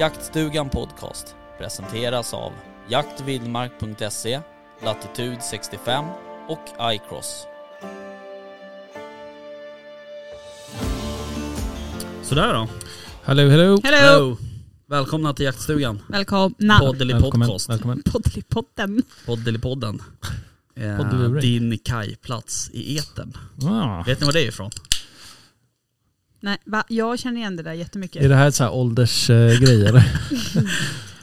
Jaktstugan Podcast presenteras av jaktvildmark.se, Latitude 65 och iCross. Sådär då. Hello, hello. Hello! Välkomna till Jaktstugan. Välkomna. Poddeli Välkommen, podcast. välkommen. Poddelipotten. Poddelipodden. Eh, din kajplats i etern. Ah. Vet ni var det är ifrån? Nej, va? Jag känner igen det där jättemycket. Är det här så här åldersgrej eller?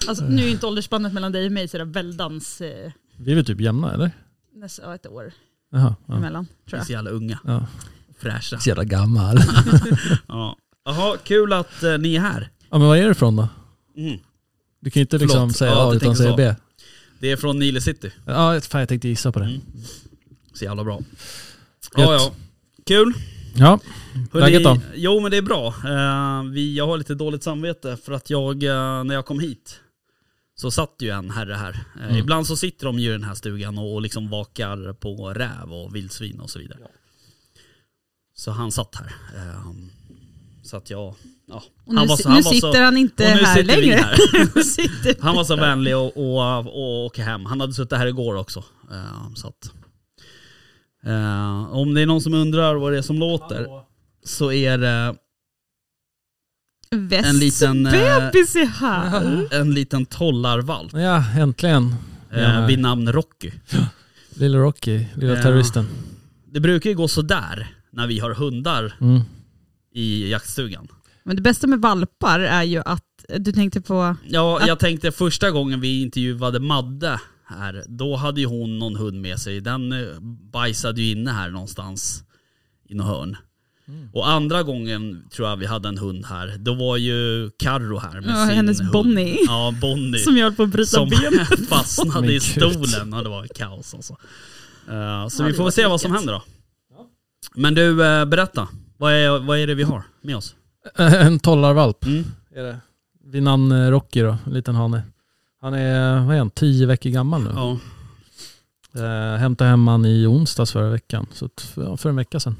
Alltså, nu är inte åldersspannet mellan dig och mig sådär väldans eh, Vi är väl typ jämna eller? nästan ett år Jaha. Ja. emellan tror Vi är jag. så jävla unga. Ja. Fräscha. Så jävla gammal. Ja. Jaha, kul att eh, ni är här. ja men var är du ifrån då? Mm. Du kan ju inte liksom Förlåt. säga Ja, A du utan tänker säga så. B. Det är från Nile City. Ja, fan jag tänkte gissa på det. Mm. Så jävla bra. Gött. Ja, ja. Kul. Ja, läget då? Jo men det är bra. Eh, vi, jag har lite dåligt samvete för att jag, eh, när jag kom hit, så satt ju en herre här. Eh, Mm. Ibland så sitter de ju i den här stugan och, och liksom vakar på räv och vildsvin och så vidare. Så han satt här. Så att jag, ja. Och nu, Han var si- så- han nu var så- sitter han inte och här sitter längre. här. Sitter Han var så vänlig att och, och åka hem. Han hade suttit här igår också. Så att, eh, om det är någon som undrar vad det är som låter så är det Västs en liten, eh, bebis är här. en liten tollarvalp Ja, äntligen. eh, vid namn Rocky. Lilla Rocky, lilla Ja. terroristen. Det brukar ju gå sådär när vi har hundar Mm. i jaktstugan. Men det bästa med valpar är ju att du tänkte på, Ja, jag tänkte första gången vi intervjuade Madde här, då hade ju hon någon hund med sig. Den eh, bajsade ju inne här någonstans i något hörn. Mm. Och andra gången tror jag vi hade en hund här, då var ju Carro här med Ja, sin hennes hund. Bonnie. Ja, Bonnie. som jag höll på att bryta som ben. fastnade i stolen och det var kaos alltså. Uh, så Ja, vi får se vad som händer då. Men du, eh, berätta. Vad är, vad är det vi har med oss? En tollarvalp Mm. är det. Vid namn Rocky då, en liten hane. Han är, vad är han, tio veckor gammal nu. Ja. Eh, hämtade hem han i onsdags förra veckan. Så ja, för en vecka sedan.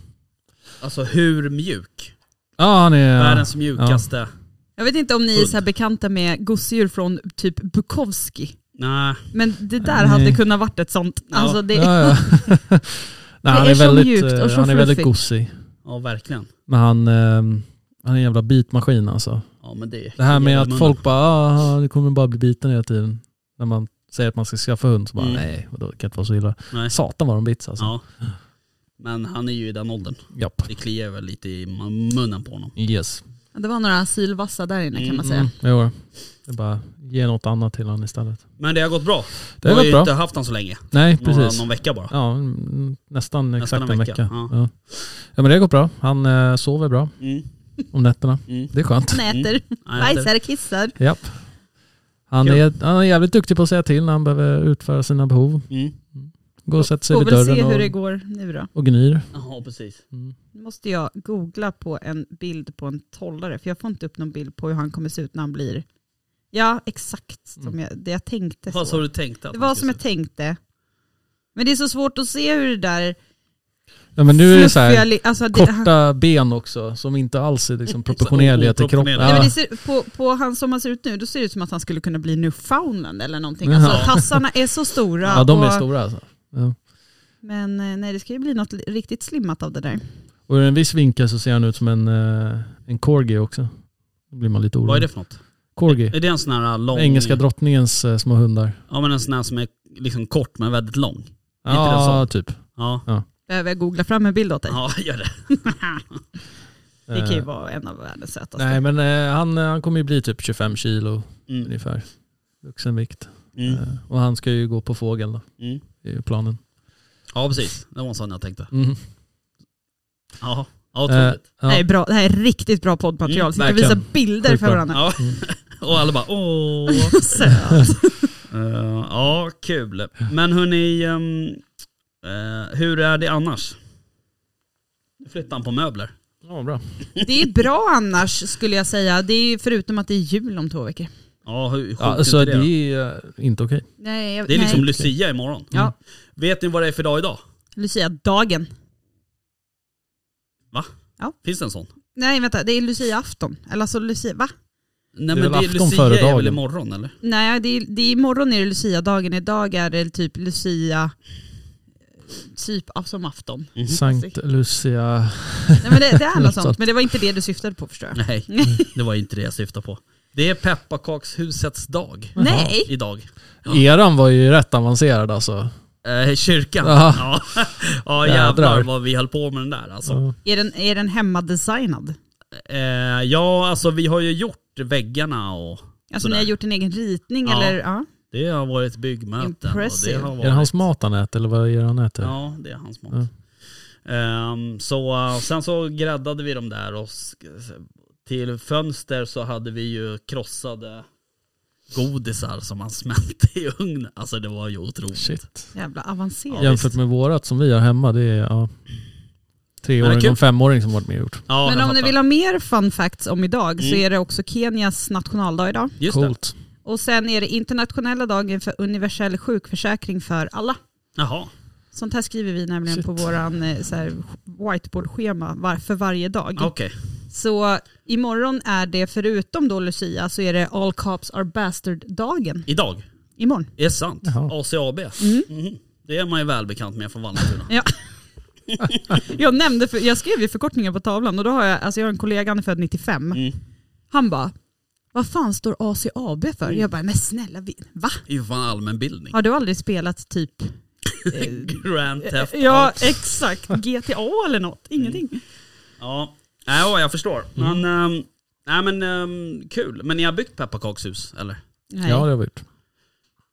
Alltså hur mjuk? Ja han är... Världens mjukaste. Jag vet inte om ni är så här bekanta med gosedjur från typ Bukowski. Nej. Men det där Nej. hade kunnat varit ett sånt. Ja. Alltså det, Ja, ja. Nej, han är är, så väldigt, mjukt och eh, så han är väldigt gosig. Ja verkligen. Men han, eh, han är en jävla bitmaskin alltså. Ja men det Det här med att munnen. folk bara, ah, det kommer bara bli biten hela tiden. När man säger att man ska skaffa hund så bara, Mm. nej, det kan inte vara så illa. Nej. Satan vad de bits alltså. Ja. Men han är ju i den åldern. Japp. Det kliar väl lite i munnen på honom. Yes. det var några sylvassa där inne kan man säga. Mm, jo. Det är bara ge något annat till honom istället. Men det har gått bra. Det har Du har gått ju bra. inte haft han så länge. Nej, Några, precis. någon vecka bara. Ja, mm, nästan Nästan exakt en en vecka, vecka. ja. Ja. Ja. men det har gått bra. Han eh, sover bra Mm. Om nätterna. Mm. Det är skönt. Han äter, Nej, bajsar, kissar. Japp. Han är, han är jävligt duktig på att säga till när han behöver utföra sina behov. Mm. Går och sätter sig vid väl se dörren hur det och, går nu då. och gnyr. Ja precis. Mm. Nu måste jag googla på en bild på en tollare för jag får inte upp någon bild på hur han kommer se ut när han blir... Ja, exakt som Mm. jag, det jag tänkte. Vad Så. du tänkte? att Det var som jag tänkte. Men det är så svårt att se hur det där Ja men nu är det så här alltså det, han, korta ben också som inte alls är liksom proportionerliga till kroppen. men Ja. ser, på, på han som han ser ut nu, då ser det ut som att han skulle kunna bli Newfoundland eller någonting. Alltså tassarna är så stora. Ja de är och- stora alltså. Ja. Men eh, nej, det ska ju bli något riktigt slimmat av det där. Och ur en viss vinkel så ser han ut som en, eh, en corgi också. Då blir man lite orolig. Vad är det för något? Corgi. Är det en sån här lång... Engelska drottningens eh, små hundar. Ja men en sån här som är liksom kort men väldigt lång. Ja, typ. Ja, Behöver jag googla fram en bild åt dig? ja gör det. Det kan ju Eh, vara en av världens sötaste. Nej men eh, han, han kommer ju bli typ 25 kilo Mm. ungefär. Vuxenvikt. Mm. Eh, och han ska ju gå på fågel då. Mm. Det är ju planen. Ja precis, det var en sån jag tänkte. Mm. Ja, Ja, otroligt. Ja. Det, här är bra, det här är riktigt bra poddmaterial. Mm, så vi kan verkligen. visa bilder Sjukt för varandra. Ja. Och alla bara åh. Söt. Eh, ja, kul. Men hörni, ehm, eh, hur är det annars? Nu flyttar han på möbler. Ja, bra. Det är bra annars skulle jag säga. Det är förutom att det är jul om två veckor. Ja, hur sjukt Ja, är alltså, det? det är eh, inte okej. Nej, jag- Det är liksom nej. Lucia imorgon. Ja, Vet ni vad det är för dag idag? Lucia-dagen. Finns det en sån? Nej vänta, det är Lucia-afton. Eller alltså Lucia, va? Nej Det är men väl det är afton Lucia före är väl dagen. imorgon eller? Nej, det är, det är imorgon är det Lucia-dagen. Idag är det typ Lucia, typ av- som afton. Sankt Lucia. Nej men det, det är något sånt, men det var inte det du syftade på förstår jag. Nej, det var inte det jag syftade på. Det är pepparkakshusets dag Nej! idag. Eran var ju rätt avancerad alltså. Eh, kyrkan. Ja. ja jävlar vad vi höll på med den där alltså. Ja. Är den, är den hemmadesignad? Eh, ja alltså vi har ju gjort väggarna och Alltså sådär. ni har gjort en egen ritning Ja. eller? Ja. Det har varit byggmöten. Och det Impressive. har Är varit... det hans mat han äter eller vad är det han äter? Ja, det är hans mat. Ja. Ehm, så uh, sen så gräddade vi dem där och till fönster så hade vi ju krossade godisar som man smälte i ugnen. Alltså det var ju otroligt. Shit. Jävla avancerat. Jämfört med vårat som vi har hemma, det är ja, treåring och femåring som varit med och gjort. Ja, Men om ni fattar. vill ha mer fun facts om idag så Mm. är det också Kenias nationaldag idag. Just det. Och sen är det internationella dagen för universell sjukförsäkring för alla. Jaha. Sånt här skriver vi nämligen Shit. på våran eh, whiteboard-schema var, för varje dag. Okej. Så imorgon är det, förutom då Lucia, så är det All Cops Are Bastard-dagen. Idag? Imorgon. Är det sant? Jaha. ACAB? Mm. Mhm. Det är man ju välbekant med från Vallentuna. Ja. jag, nämnde för, jag skrev ju förkortningen på tavlan och då har jag, alltså jag har en kollega, han är född 95. Mm. Han bara, vad fan står ACAB för? Mm. Jag bara, men snälla, va? Det är ju fan allmänbildning. Har du aldrig spelat typ... eh, Grand Theft ja, exakt. GTA eller något? Ingenting. Ja, ja jag förstår. Mm. Men, ehm, nej men ehm, kul. Men ni har byggt pepparkakshus eller? Nej. Ja det har vi gjort.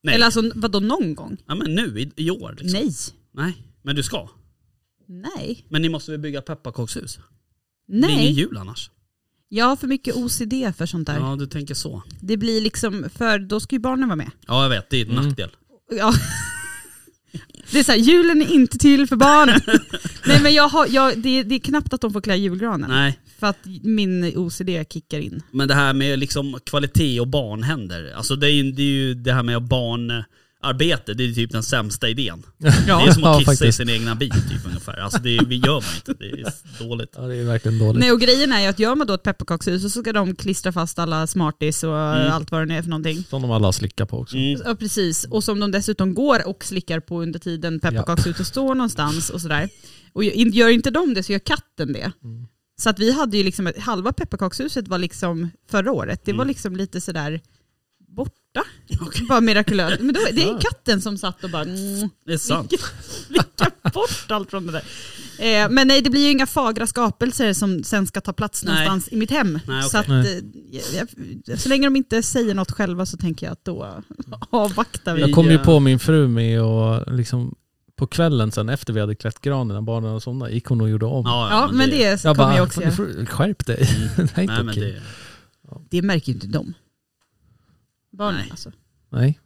Nej. Eller alltså vadå någon gång? Ja men nu i, i år liksom. Nej. Nej. Men du ska? Nej. Men ni måste väl bygga pepparkakshus? Det blir ingen Nej. jul annars. Jag har för mycket OCD för sånt där. Ja du tänker så. Det blir liksom, för då ska ju barnen vara med. Ja jag vet, det är en Mm. nackdel. Ja. Det är så här, julen är inte till för barnen. Nej men jag har, jag, det, det är knappt att de får klä julgranen. Nej, För att min OCD kickar in. men det här med liksom kvalitet och barnhänder. Alltså det är ju det, är ju det här med barnarbete, det är typ den sämsta idén. Det är som att Ja, kissa i faktiskt. sin egna bil typ ungefär. Alltså det vi gör man inte, det är dåligt. Ja det är verkligen dåligt. Nej och grejen är ju att gör man då ett pepparkakshus så ska de klistra fast alla smarties och Mm. allt vad det nu är för någonting. Som de alla slickar på också. Mm. Ja precis, och som de dessutom går och slickar på under tiden pepparkakshuset står någonstans och sådär. Och gör inte de det så gör katten det. Mm. Så att vi hade ju liksom, halva pepparkakshuset var liksom förra året, det var Mm. liksom lite sådär borta. Bara mirakulöst. Men då, det är katten som satt och bara mm, Det är sant. slicka bort allt från det där. Eh, men nej, det blir ju inga fagra skapelser som sen ska ta plats Nej. någonstans i mitt hem. Nej, okej. Så, att, Nej. eh, så länge de inte säger något själva så tänker jag att då avvaktar vi. Jag kom ju på min fru med och liksom på kvällen sen efter vi hade klätt granen när barnen hade somnat gick hon och gjorde om. Ja, Ja, men det jag kommer jag också "Fan, göra. skärp dig. Mm. det är inte Nej men okej. det... Det märker ju inte de. Barnen Nej. alltså. Nej,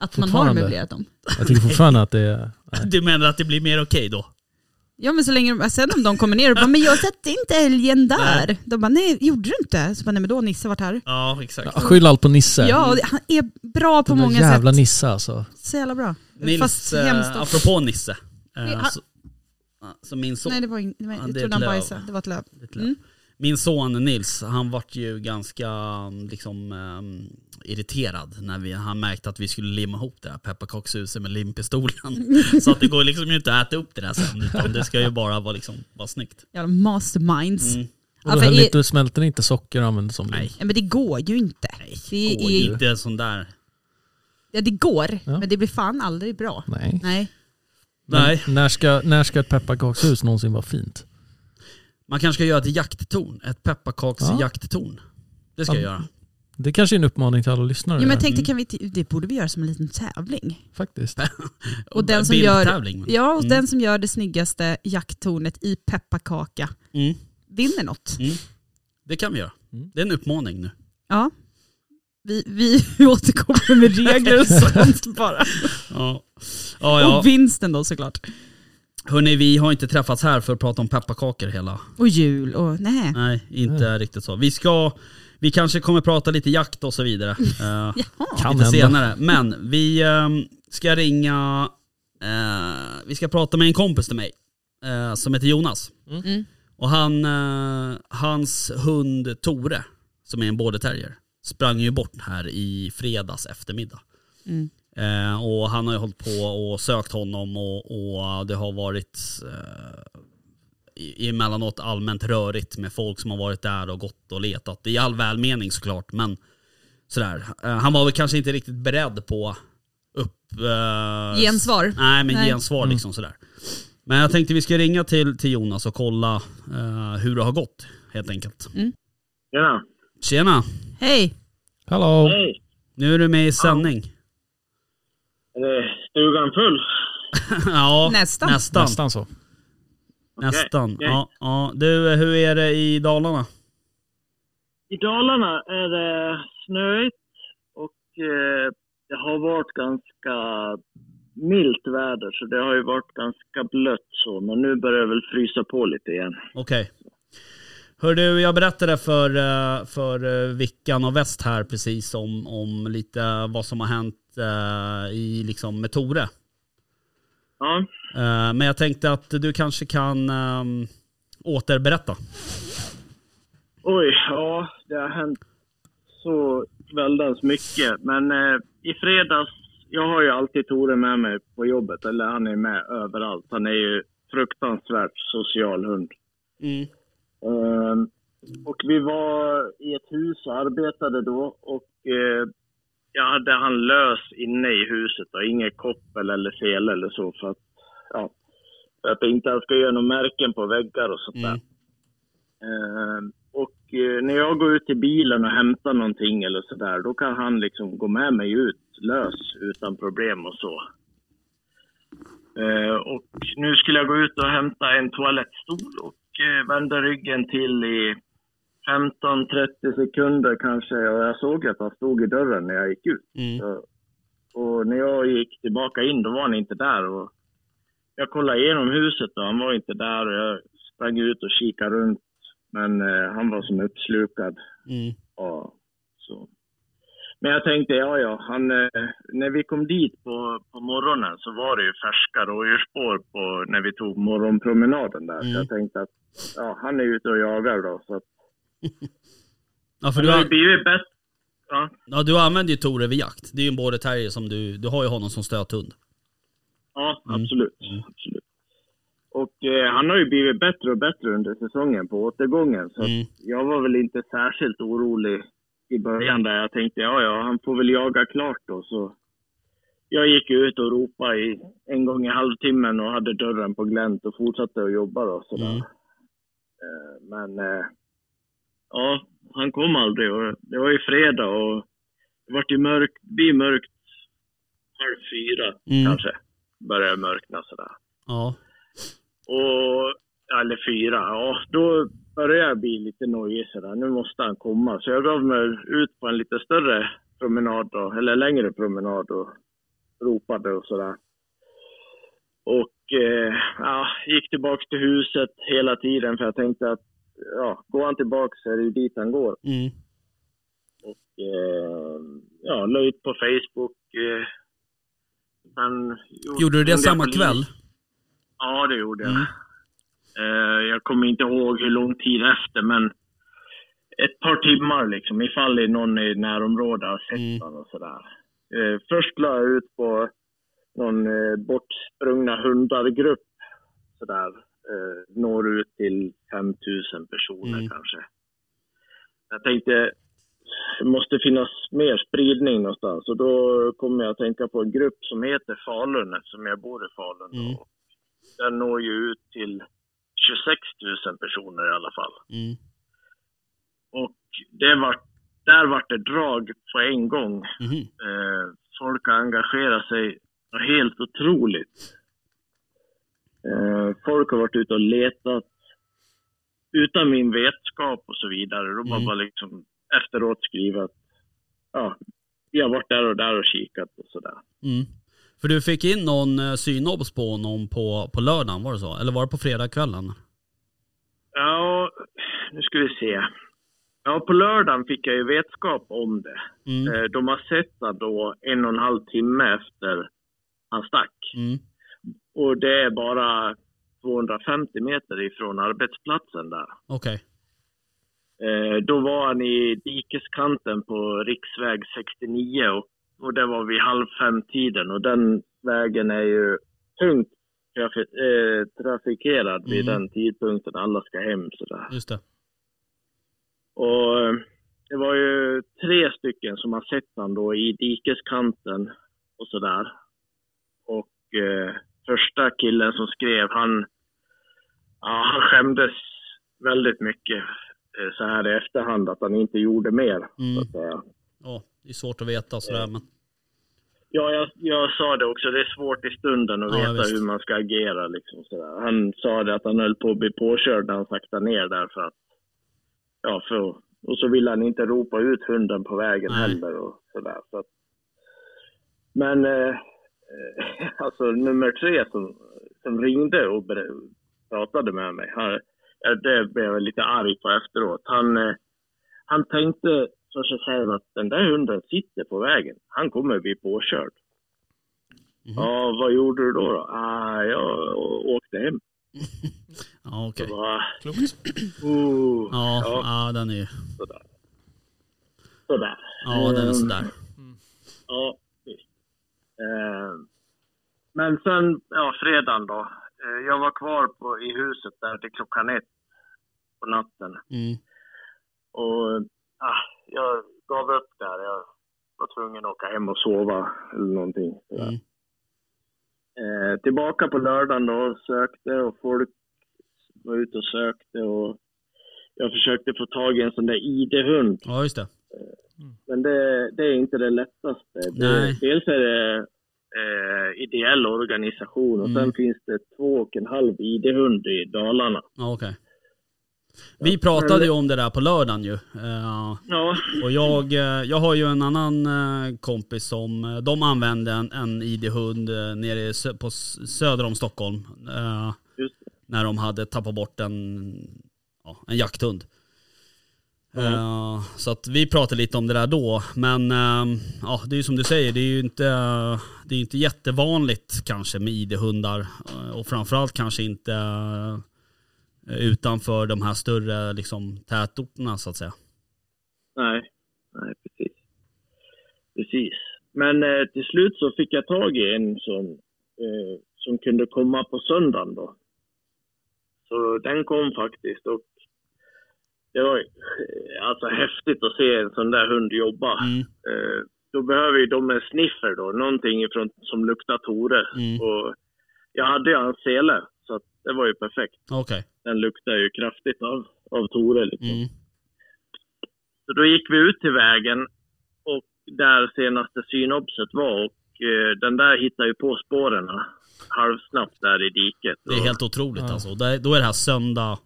Att man har möblerat dem. jag tycker fortfarande att det är... Nej. Du menar att det blir mer okej då? Ja men så länge de, sen om de kommer ner och bara “men jag satte inte älgen där”. Nej. De bara “nej, gjorde du inte?” Så bara “nej men då har Nisse varit här”. Ja exakt. Ja, Skyll allt på Nisse. Ja, det- han är bra på Den många jävla sätt. Nisse alltså. Så jävla bra. Nils, Fast eh, hemskt också. apropå Nisse. Eh, Ja. så, så min son, Nej det var inget, Ja, jag det är trodde han bajsade. Det var ett löv. ett löv. Mm. Min son Nils, han vart ju ganska liksom ehm, irriterad när vi, han märkte att vi skulle limma ihop det här pepparkakshuset med limpistolen. så att det går liksom inte att äta upp det där sen utan det ska ju bara vara, liksom, vara snyggt. Jävla masterminds. Mm. Och Ja, då er- inte, smälter ni inte socker och använder som Nej. Ja, men det går ju inte. Nej, Det går är- ju inte sån där. Ja det går, Ja. men det blir fan aldrig bra. Nej. Nej. Men Nej. När ska, när ska ett pepparkakshus någonsin vara fint? Man kanske ska göra ett jakttorn, ett pepparkaksjakttorn. Det ska jag Ja. göra. Det kanske är en uppmaning till alla lyssnare. Jo, men jag tänkte, Mm. kan vi, det borde vi göra som en liten tävling. Faktiskt. Och den som gör-. Ja, och Mm. den som gör det snyggaste jakttornet i pepparkaka Mm. vinner något. Mm. Det kan vi göra. Mm. Det är en uppmaning nu. Ja. Vi, vi återkommer med regler och sånt bara. Ja. Ja, ja. Och vinsten då såklart. Hörni, vi har inte träffats här för att prata om pepparkakor hela. Och jul och nej. Nej, inte riktigt så. Vi ska, vi kanske kommer prata lite jakt och så vidare. Kan lite hända. senare. Men vi ehm, ska ringa, eh, vi ska prata med en kompis till mig eh, som heter Jonas. Mm. Och han, eh, hans hund Tore, som är en border terrier, sprang ju bort här i fredags eftermiddag. Mm. Eh, och han har ju hållit på och sökt honom och, och det har varit eh, i- emellanåt allmänt rörigt med folk som har varit där och gått och letat. I all välmening såklart, men sådär. Eh, han var väl kanske inte riktigt beredd på upp... Eh, Gensvar. Nej, men Nej. gensvar liksom sådär. Men jag tänkte vi ska ringa till, till Jonas och kolla eh, hur det har gått helt enkelt. Tjena. Tjena! Hej. Hallå! Hej. Nu är du med i sändning. Det stugan full? ja, Nästan. Nästan. Nästan så. Nästan. okej. Ja, ja. Du, hur är det i Dalarna? I Dalarna är det snöigt och eh, det har varit ganska milt väder så det har ju varit ganska blött så men nu börjar det väl frysa på lite igen. Okej. Hör du, jag berättade för, eh, för eh, Vickan och Väst här precis om, om lite vad som har hänt eh, i, liksom, med Tore. Ja, Eh, Men jag tänkte att du kanske kan um, återberätta. oj, ja det har hänt så väldans mycket men eh, i fredags, jag har ju alltid Tore med mig på jobbet eller han är med överallt. Han är ju fruktansvärt social hund. Mm. Ehm, och vi var i ett hus och arbetade då och eh, jag hade han lös inne i huset och inget koppel eller sele eller så för att, ja, för att inte han ska göra några märken på väggar och sånt där. Mm. Ehm, och eh, när jag går ut till bilen och hämtar någonting eller sådär, då kan han liksom gå med mig ut lös utan problem och så. Eh, och nu skulle jag gå ut och hämta en toalettstol och eh, vända ryggen till i 15-30 sekunder kanske och jag såg att han stod i dörren när jag gick ut. Mm. Så, och när jag gick tillbaka in då var han inte där. Och jag kollade igenom huset och han var inte där och jag sprang ut och kikade runt. Men eh, han var som uppslukad. Mm. Ja, så. Men jag tänkte, ja ja, han, eh, när vi kom dit på, på morgonen så var det ju färska rådjursspår på när vi tog morgonpromenaden där. Mm. Så jag tänkte att ja, han är ute och jagar då. Så att, Ja, för du, har blivit bättre. Ja, ja, du använder ju Tore vid jakt. Det är ju en border terrier som du, du har ju honom som stöthund. ja Mm. absolut. absolut. Och eh, han har ju blivit bättre och bättre under säsongen på återgången. Så Mm. jag var väl inte särskilt orolig i början där. Jag tänkte, ja ja, han får väl jaga klart då. Så jag gick ut och ropade i, en gång i halvtimmen och hade dörren på glänt och fortsatte att jobba då. Sådär. Mm. Eh, Men eh, ja, han kom aldrig och det var ju fredag och det vart ju mörkt, blir mörkt halv fyra Mm. kanske. Började mörkna sådär. Ja. Och, eller fyra, ja då började jag bli lite nojig sådär. Nu måste han komma. Så jag gav mig ut på en lite större promenad då, eller längre promenad och ropade och sådär. Och eh, ja, gick tillbaks till huset hela tiden för jag tänkte att ja, går han tillbaks så är det ju dit han går. Mm. Och eh, ja, la ut på Facebook. Eh, sen Gjorde du det samma polis. kväll? Ja, det gjorde jag. Mm. Eh, jag kommer inte ihåg hur lång tid efter, men ett par timmar liksom, ifall det är någon i närområdet har sett Mm. honom och sådär. Eh, först la jag ut på någon eh, bortsprungna hundar-grupp sådär. Eh, når ut till 5000 personer Mm. kanske. Jag tänkte, det måste finnas mer spridning någonstans och då kommer jag att tänka på en grupp som heter Falun eftersom jag bor i Falun. Mm. Och den når ju ut till 26 000 personer i alla fall. Mm. Och det var, där vart det drag på en gång. Mhm. Eh, folk har engagerat sig helt otroligt. Eh, folk har varit ute och letat utan min vetskap och så vidare. Då Mm. bara liksom efteråt skriva att ja, vi har varit där och där och kikat och sådär. Mm. För du fick in någon eh, synobs på honom på, på lördagen, var det så? Eller var det på fredagskvällen? Ja, nu ska vi se. Ja, på lördagen fick jag ju vetskap om det. Mm. Eh, De har sett då en och en halv timme efter han stack. Mm. Och det är bara 250 meter ifrån arbetsplatsen där. Okej. Eh, Då var han i dikeskanten på riksväg 69 och, och det var vid halv fem-tiden. Och den vägen är ju tungt trafi- eh, trafikerad vid Mm. den tidpunkten alla ska hem. Sådär. Just det. Och eh, det var ju tre stycken som har sett han då i dikeskanten och sådär. Och eh, första killen som skrev, han, ja, han skämdes väldigt mycket eh, så här i efterhand att han inte gjorde mer. Så Mm. att säga. Ja, det är svårt att veta sådär men. Ja, jag, jag sa det också, det är svårt i stunden att Ja, veta visst. hur man ska agera. Liksom, sådär. Han sa det att han höll på att bli påkörd när han saktade ner där för att, ja, för, och så ville han inte ropa ut hunden på vägen Nej. heller och sådär. Så att, men eh, alltså nummer tre som, som ringde och pratade med mig, han, ja, det blev jag lite arg på efteråt. Han, eh, han tänkte för sig själv att den där hunden sitter på vägen. Han kommer bli påkörd. Mhm. Ja, vad gjorde du då? då? Ah, jag åkte hem. Ja okej. Bara, Klokt. oh, Ja, ja, ja, den är ju. sådär. Sådär. Ja den är sådär. Ja, visst. Eh, men sen, ja, fredagen då. Eh, jag var kvar på, i huset där till klockan ett på natten. Mm. Och ah, jag gav upp där. Jag var tvungen att åka hem och sova eller någonting. Mm. Eh, tillbaka på lördagen då, sökte och folk var ute och sökte och jag försökte få tag i en sån där ID-hund. Ja just det. Men det, det är inte det lättaste. Det, dels är det eh, ideell organisation och Mm. sen finns det två och en halv ID-hund i Dalarna. Okej. Vi pratade ju om det där på lördagen ju. Eh, Ja, Och jag, eh, jag har ju en annan eh, kompis som, de använde en, en ID-hund nere på söder om Stockholm. det. När de hade tappat bort en, ja, en jakthund. Eh, så att vi pratade lite om det där då. Men eh, ja, det är ju som du säger, det är ju inte, det är inte jättevanligt kanske med ID-hundar. eh, Och framförallt kanske inte eh, utanför de här större liksom, tätorterna så att säga. Nej, nej precis. Precis. Men eh, till slut så fick jag tag i en som, eh, som kunde komma på söndagen då. Så den kom faktiskt och det var eh, alltså häftigt att se en sån där hund jobba. Mm, Eh, då behöver ju de en sniffer då, någonting ifrån, som luktar Tore. mm. Och jag hade ju hans sele, så att det var ju perfekt. Okej. Den luktar ju kraftigt av, av Tore liksom. Mm. Så då gick vi ut till vägen och där senaste synopset var och eh, den där hittade ju på spåren halvsnabbt där i diket. Det är Och- helt otroligt Ja. alltså. Det, då är det här söndag.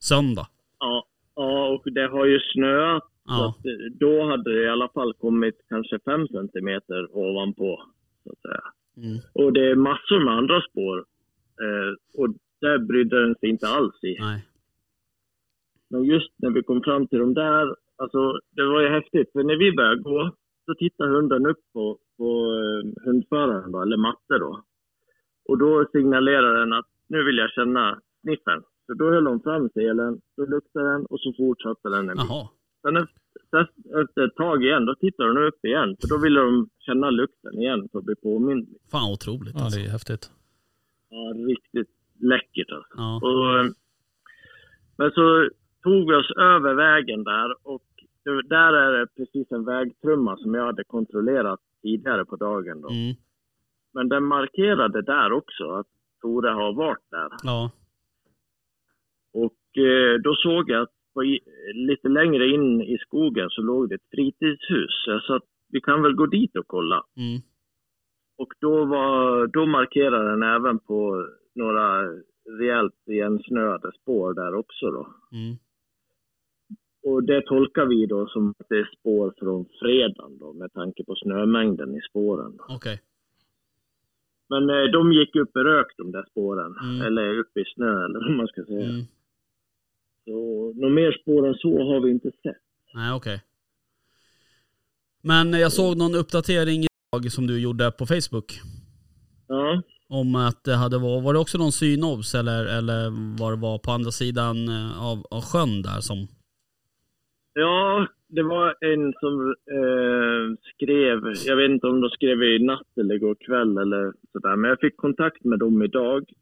Söndag. Ja, ja, och det har ju snöat. Så Ja. att, eh, då hade det i alla fall kommit kanske fem centimeter ovanpå. Så att säga. Mm. Och det är massor med andra spår. Eh, och där brydde den sig inte alls i. Nej. Men just när vi kom fram till de där, alltså det var ju häftigt. För när vi började gå, så tittar hunden upp på, på eh, hundföraren då, eller matte då. Och då signalerar den att nu vill jag känna sniffen. Så då höll hon fram selen, då luktade den och så fortsatte den en bit. Jaha. Sen efter, efter ett tag igen, då tittar hon upp igen. För då ville de känna lukten igen för att bli påmind. Fan otroligt Ja, alltså. det är häftigt. Ja, riktigt läckert alltså. Ja. Och, eh, men så tog vi oss över vägen där och där är det precis en vägtrumma som jag hade kontrollerat tidigare på dagen. Då. Mm. Men den markerade där också att Tore har varit där. Ja. Och eh, då såg jag att på, lite längre in i skogen så låg det ett fritidshus. Så jag sa att vi kan väl gå dit och kolla. Mm. Och då, var, då markerade den även på några rejält igensnöade spår där också då. Mm. Och det tolkar vi då som att det är spår från fredagen då med tanke på snömängden i spåren. Okej. Men eh, de gick upp i rök de där spåren. Mm. Eller upp i snö eller vad man ska säga. Mm. Något mer spår än så har vi inte sett. Nej, okej. Men jag såg någon uppdatering idag som du gjorde på Facebook. Ja, Om att det hade varit, var det också någon synobs eller, eller vad det var på andra sidan eh, av, av sjön där som... ja det var en som eh, skrev, jag vet inte om de skrev i natt eller igår kväll eller sådär, men jag fick kontakt med dem idag.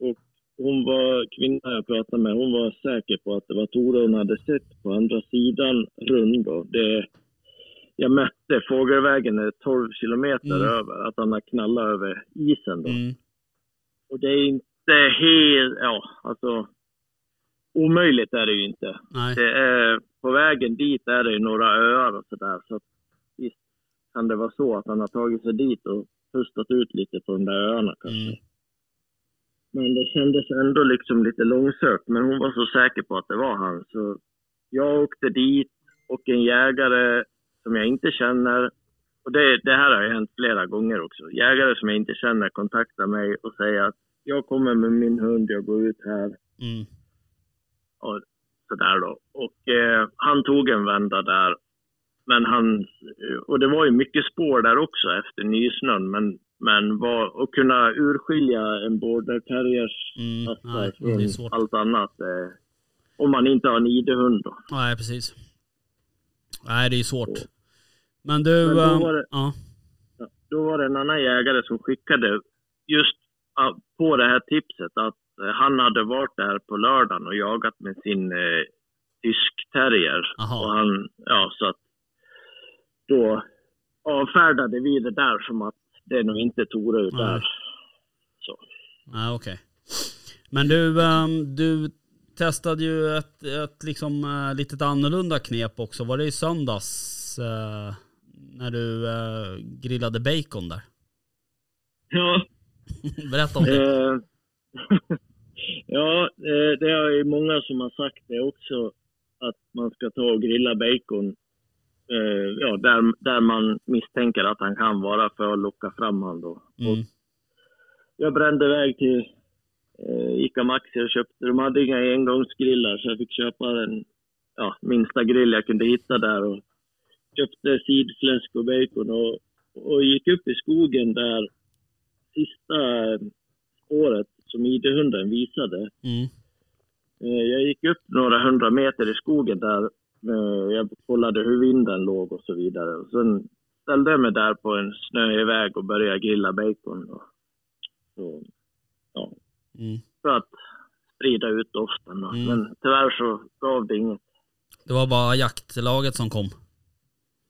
Och hon var, kvinnan jag pratade med, hon var säker på att det var Tore hon hade sett på andra sidan rund då. Det, jag mätte, fågelvägen är 12 kilometer Mm. över, att han har knallat över isen då. Mm. Och det är inte helt, ja alltså omöjligt är det ju inte. Nej. Det är, på vägen dit är det ju några öar och sådär. Så visst kan det vara så att han har tagit sig dit och pustat ut lite på de där öarna kanske. Mm. Men det kändes ändå liksom lite långsökt. Men hon var så säker på att det var han. Så jag åkte dit och en jägare som jag inte känner. Och det, det här har ju hänt flera gånger också. Jägare som jag inte känner kontaktar mig och säger att jag kommer med min hund, jag går ut här Mm. och sådär då. Och eh, han tog en vända där. Men han, och det var ju mycket spår där också efter nysnön. Men, men var, att kunna urskilja en border terriers Mm. Nej, från allt annat. Eh, om man inte har en ID-hund då. Nej, precis. Nej, det är svårt. Men du... Men då ehm, var det- ja. Då var det en annan jägare som skickade just på det här tipset att eh, han hade varit där på lördagen och jagat med sin eh, tysk terrier. Aha. Och han, ja, så att då avfärdade vi det där som att det är nog inte Nej. där. Så. Nej, okej. Men du, ehm, du testade ju ett, ett liksom uh, litet annorlunda knep också. Var det i söndags eh, när du eh, grillade bacon där? Ja, Berätta om det. Eh, ja, eh, det är ju många som har sagt det också, att man ska ta och grilla bacon eh, ja, där, där man misstänker att han kan vara för att locka fram då. Mm. Jag brände iväg till eh, Ica Maxi och köpte, de hade inga engångsgrillar så jag fick köpa den ja, minsta grill jag kunde hitta där och köpte sidfläsk och bacon och, och gick upp i skogen där sista spåret som ID-hunden visade. Mm. Eh, Jag gick upp några hundra meter i skogen där. Eh, Jag kollade hur vinden låg och så vidare. Och sen ställde jag mig där på en snöig väg och började grilla bacon. då. Så, ja, Mm. för att sprida ut doften. då. Mm. Men tyvärr så gav det inget. Det var bara jaktlaget som kom.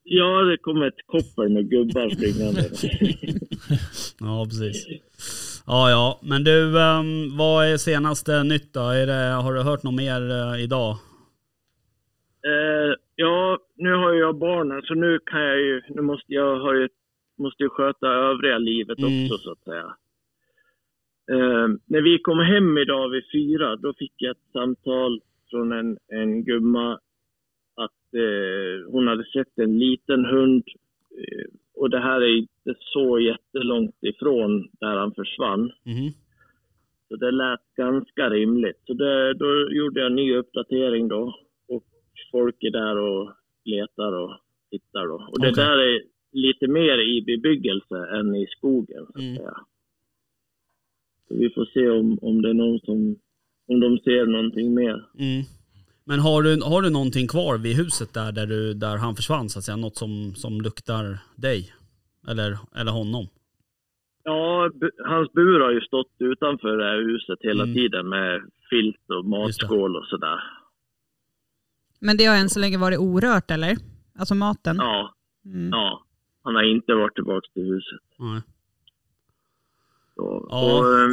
Ja, det kom ett koppel med gubbar springande. Ja, precis. Ja, ja. Men du, ehm, vad är senaste nytt då? Är det, har du hört något mer eh, idag? Eh, ja, nu har jag barnen så nu kan jag ju, nu måste jag har ju, måste ju sköta övriga livet Mm. också så att säga. Eh, när vi kom hem idag vid fyra, då fick jag ett samtal från en, en gumma att eh, hon hade sett en liten hund eh, och det här är inte så jättelångt ifrån där han försvann. Mhm. Så det lät ganska rimligt. Så det, då gjorde jag en ny uppdatering då. Folk är där och letar och tittar då. Och det Okej. där är lite mer i bebyggelse än i skogen så Mm. Så vi får se om, om det är någon som, om de ser någonting mer. Mm. Men har du, har du någonting kvar vid huset där, där, du, där han försvann så att säga? Något som, som luktar dig? Eller, eller honom? Ja, bu- hans bur har ju stått utanför det här huset hela Mm. tiden med filt och det. matskål och sådär. Men det har än så länge varit orört eller? Alltså maten? Ja, Mm. ja. Han har inte varit tillbaka till huset. Nej. Så, Ja. och, eh,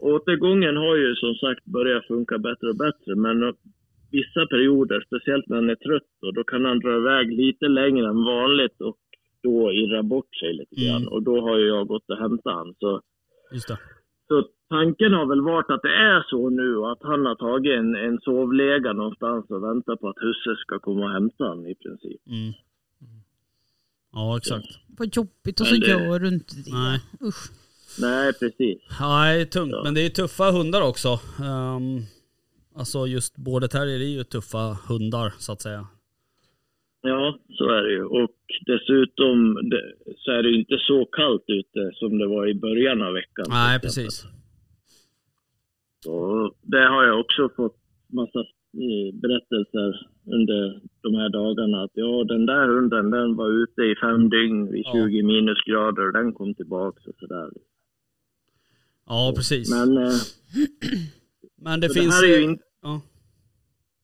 återgången har ju som sagt börjat funka bättre och bättre, men vissa perioder, speciellt när han är trött, då, då kan han dra iväg lite längre än vanligt och då irra bort sig lite Mm. grann. Och då har ju jag gått och hämtat han. Så, Just det. så tanken har väl varit att det är så nu att han har tagit en, en sovlega någonstans och väntar på att husse ska komma och hämta honom i princip. Mm. Ja, exakt. Vad jobbigt och så det- gör du inte det. Nej. Usch. Nej, precis. Ja, det är tungt. Ja. Men det är tuffa hundar också. Um, alltså just border terrier är ju tuffa hundar så att säga. Ja, så är det ju. Och dessutom det, så är det inte så kallt ute som det var i början av veckan. Nej, precis. Så det har jag också fått massa eh, berättelser under de här dagarna. Att ja, den där hunden den var ute i fem dygn vid Ja. 20 minusgrader och den kom tillbaka och sådär. Ja, precis. Men eh, Men det finns det, här är ju ju... in, Ja.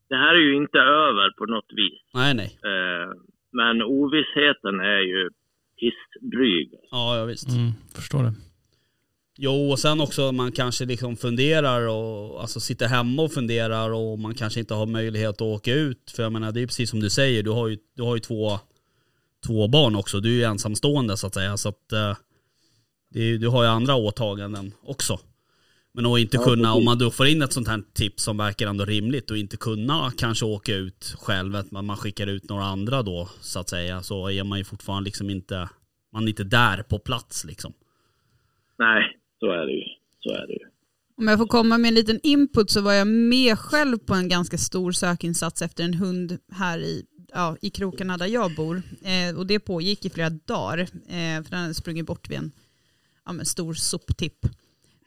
det här är ju inte över på något vis. Nej, nej. Eh, men ovissheten är ju hissdryg. Ja, ja visst. Mm, förstår det. Jo, och sen också man kanske liksom funderar och alltså sitter hemma och funderar och man kanske inte har möjlighet att åka ut. För jag menar, det är precis som du säger, du har ju, du har ju två, två barn också. Du är ju ensamstående så att säga. Så att eh, är, du har ju andra åtaganden också. Men att inte kunna, om man då får in ett sånt här tips som verkar ändå rimligt och inte kunna kanske åka ut själv, att man man skickar ut några andra då så att säga, så är man ju fortfarande liksom inte, man är inte där på plats liksom. Nej, så är det ju. Så är det ju. Om jag får komma med en liten input så var jag med själv på en ganska stor sökinsats efter en hund här i, ja, i krokarna där jag bor. Eh, och det pågick i flera dagar, eh, för den hade sprungit bort vid en ja, men stor soptipp.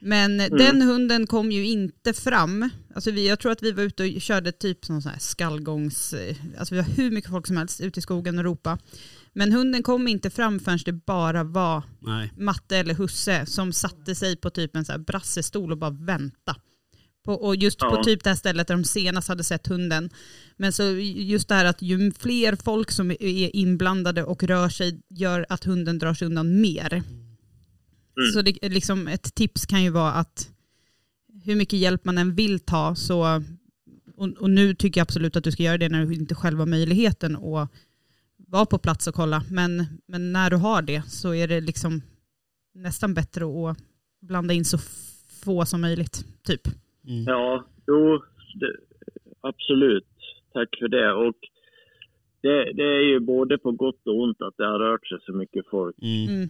Men den hunden kom ju inte fram. Alltså vi, jag tror att vi var ute och körde typ sån här skallgångs... eh, Alltså vi har hur mycket folk som helst ute i skogen och ropa. Men hunden kom inte fram förrän det bara var Nej. matte eller husse som satte sig på typ en så här brassestol och bara vänta. På, och just på Ja. typ det här stället där de senast hade sett hunden. Men så just det här att ju fler folk som är inblandade och rör sig gör att hunden drar sig undan mer. Så det, liksom ett tips kan ju vara att hur mycket hjälp man än vill ta så, och, och nu tycker jag absolut att du ska göra det när du inte själv har möjligheten att vara på plats och kolla. Men, men när du har det så är det liksom nästan bättre att blanda in så få som möjligt. Typ. Mm. Ja, jo, det, absolut. Tack för det. Och det, det är ju både på gott och ont att det har rört sig så mycket folk. Mm.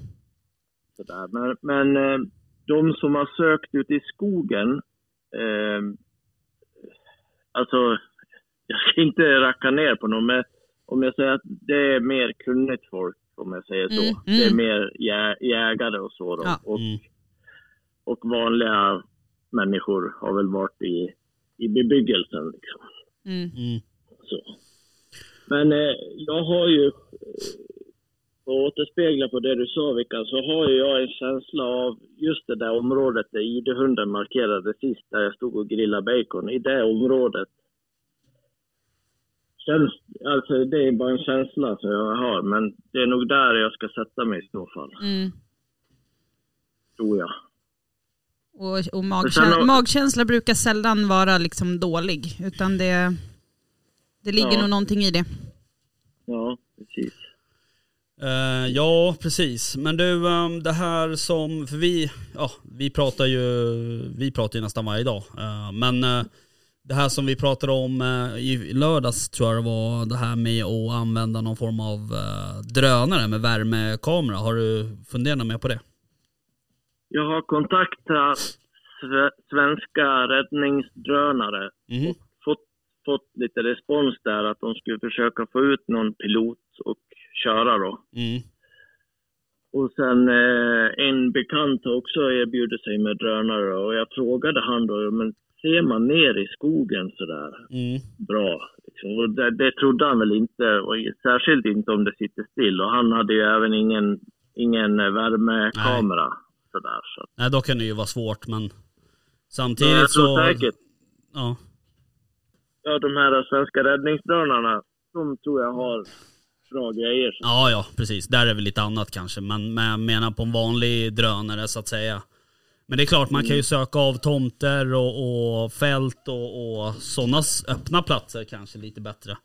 Mm. Sådär. Men, men eh, de som har sökt ute i skogen, eh, alltså jag ska inte racka ner på någon, men om jag säger att det är mer kunnigt folk, om jag säger så. Mm, Det är mm. mer jä, jägare och så. Då. Ja. Och, Mm. och vanliga människor har väl varit i, i bebyggelsen. Liksom. Mm. Mm. Så. Men eh, jag har ju, att återspegla på det du sa Vickan, så har jag en känsla av just det där området där ID-hunden markerade sist, där jag stod och grillade bacon. I det området känns, alltså det är bara en känsla som jag har, men det är nog där jag ska sätta mig i så fall, Mm. tror jag. Och, och Men magkä- sen har- magkänsla brukar sällan vara liksom dålig, utan det, det ligger Ja. nog någonting i det. Ja, precis. Eh, ja, precis. Men du, ehm, det här som, för vi, ja, vi pratar ju, vi pratar ju nästan varje dag. Eh, men eh, det här som vi pratade om i lördags tror jag det var, det här med att använda någon form av drönare med värmekamera. Har du funderat mer på det? Jag har kontaktat sve- svenska räddningsdrönare Mhm. fått, fått lite respons där att de skulle försöka få ut någon pilot och köra då. Mm. Och sen eh, en bekant också erbjudit sig med drönare och jag frågade han då, men ser man ner i skogen sådär Mm. bra? Liksom. Och det, det trodde han väl inte, och särskilt inte om det sitter still. Och han hade ju även ingen, ingen eh, värmekamera. Sådär, så. Nej, då kan det ju vara svårt men Men samtidigt jag tror så... säkert Ja. ja, de här svenska räddningsdrönarna, de tror jag har grejer. Ja, ja, precis. Där är väl lite annat kanske. Men, men jag menar på en vanlig drönare så att säga. Men det är klart, man kan ju söka av tomter och, och fält och, och sådana öppna platser kanske lite bättre.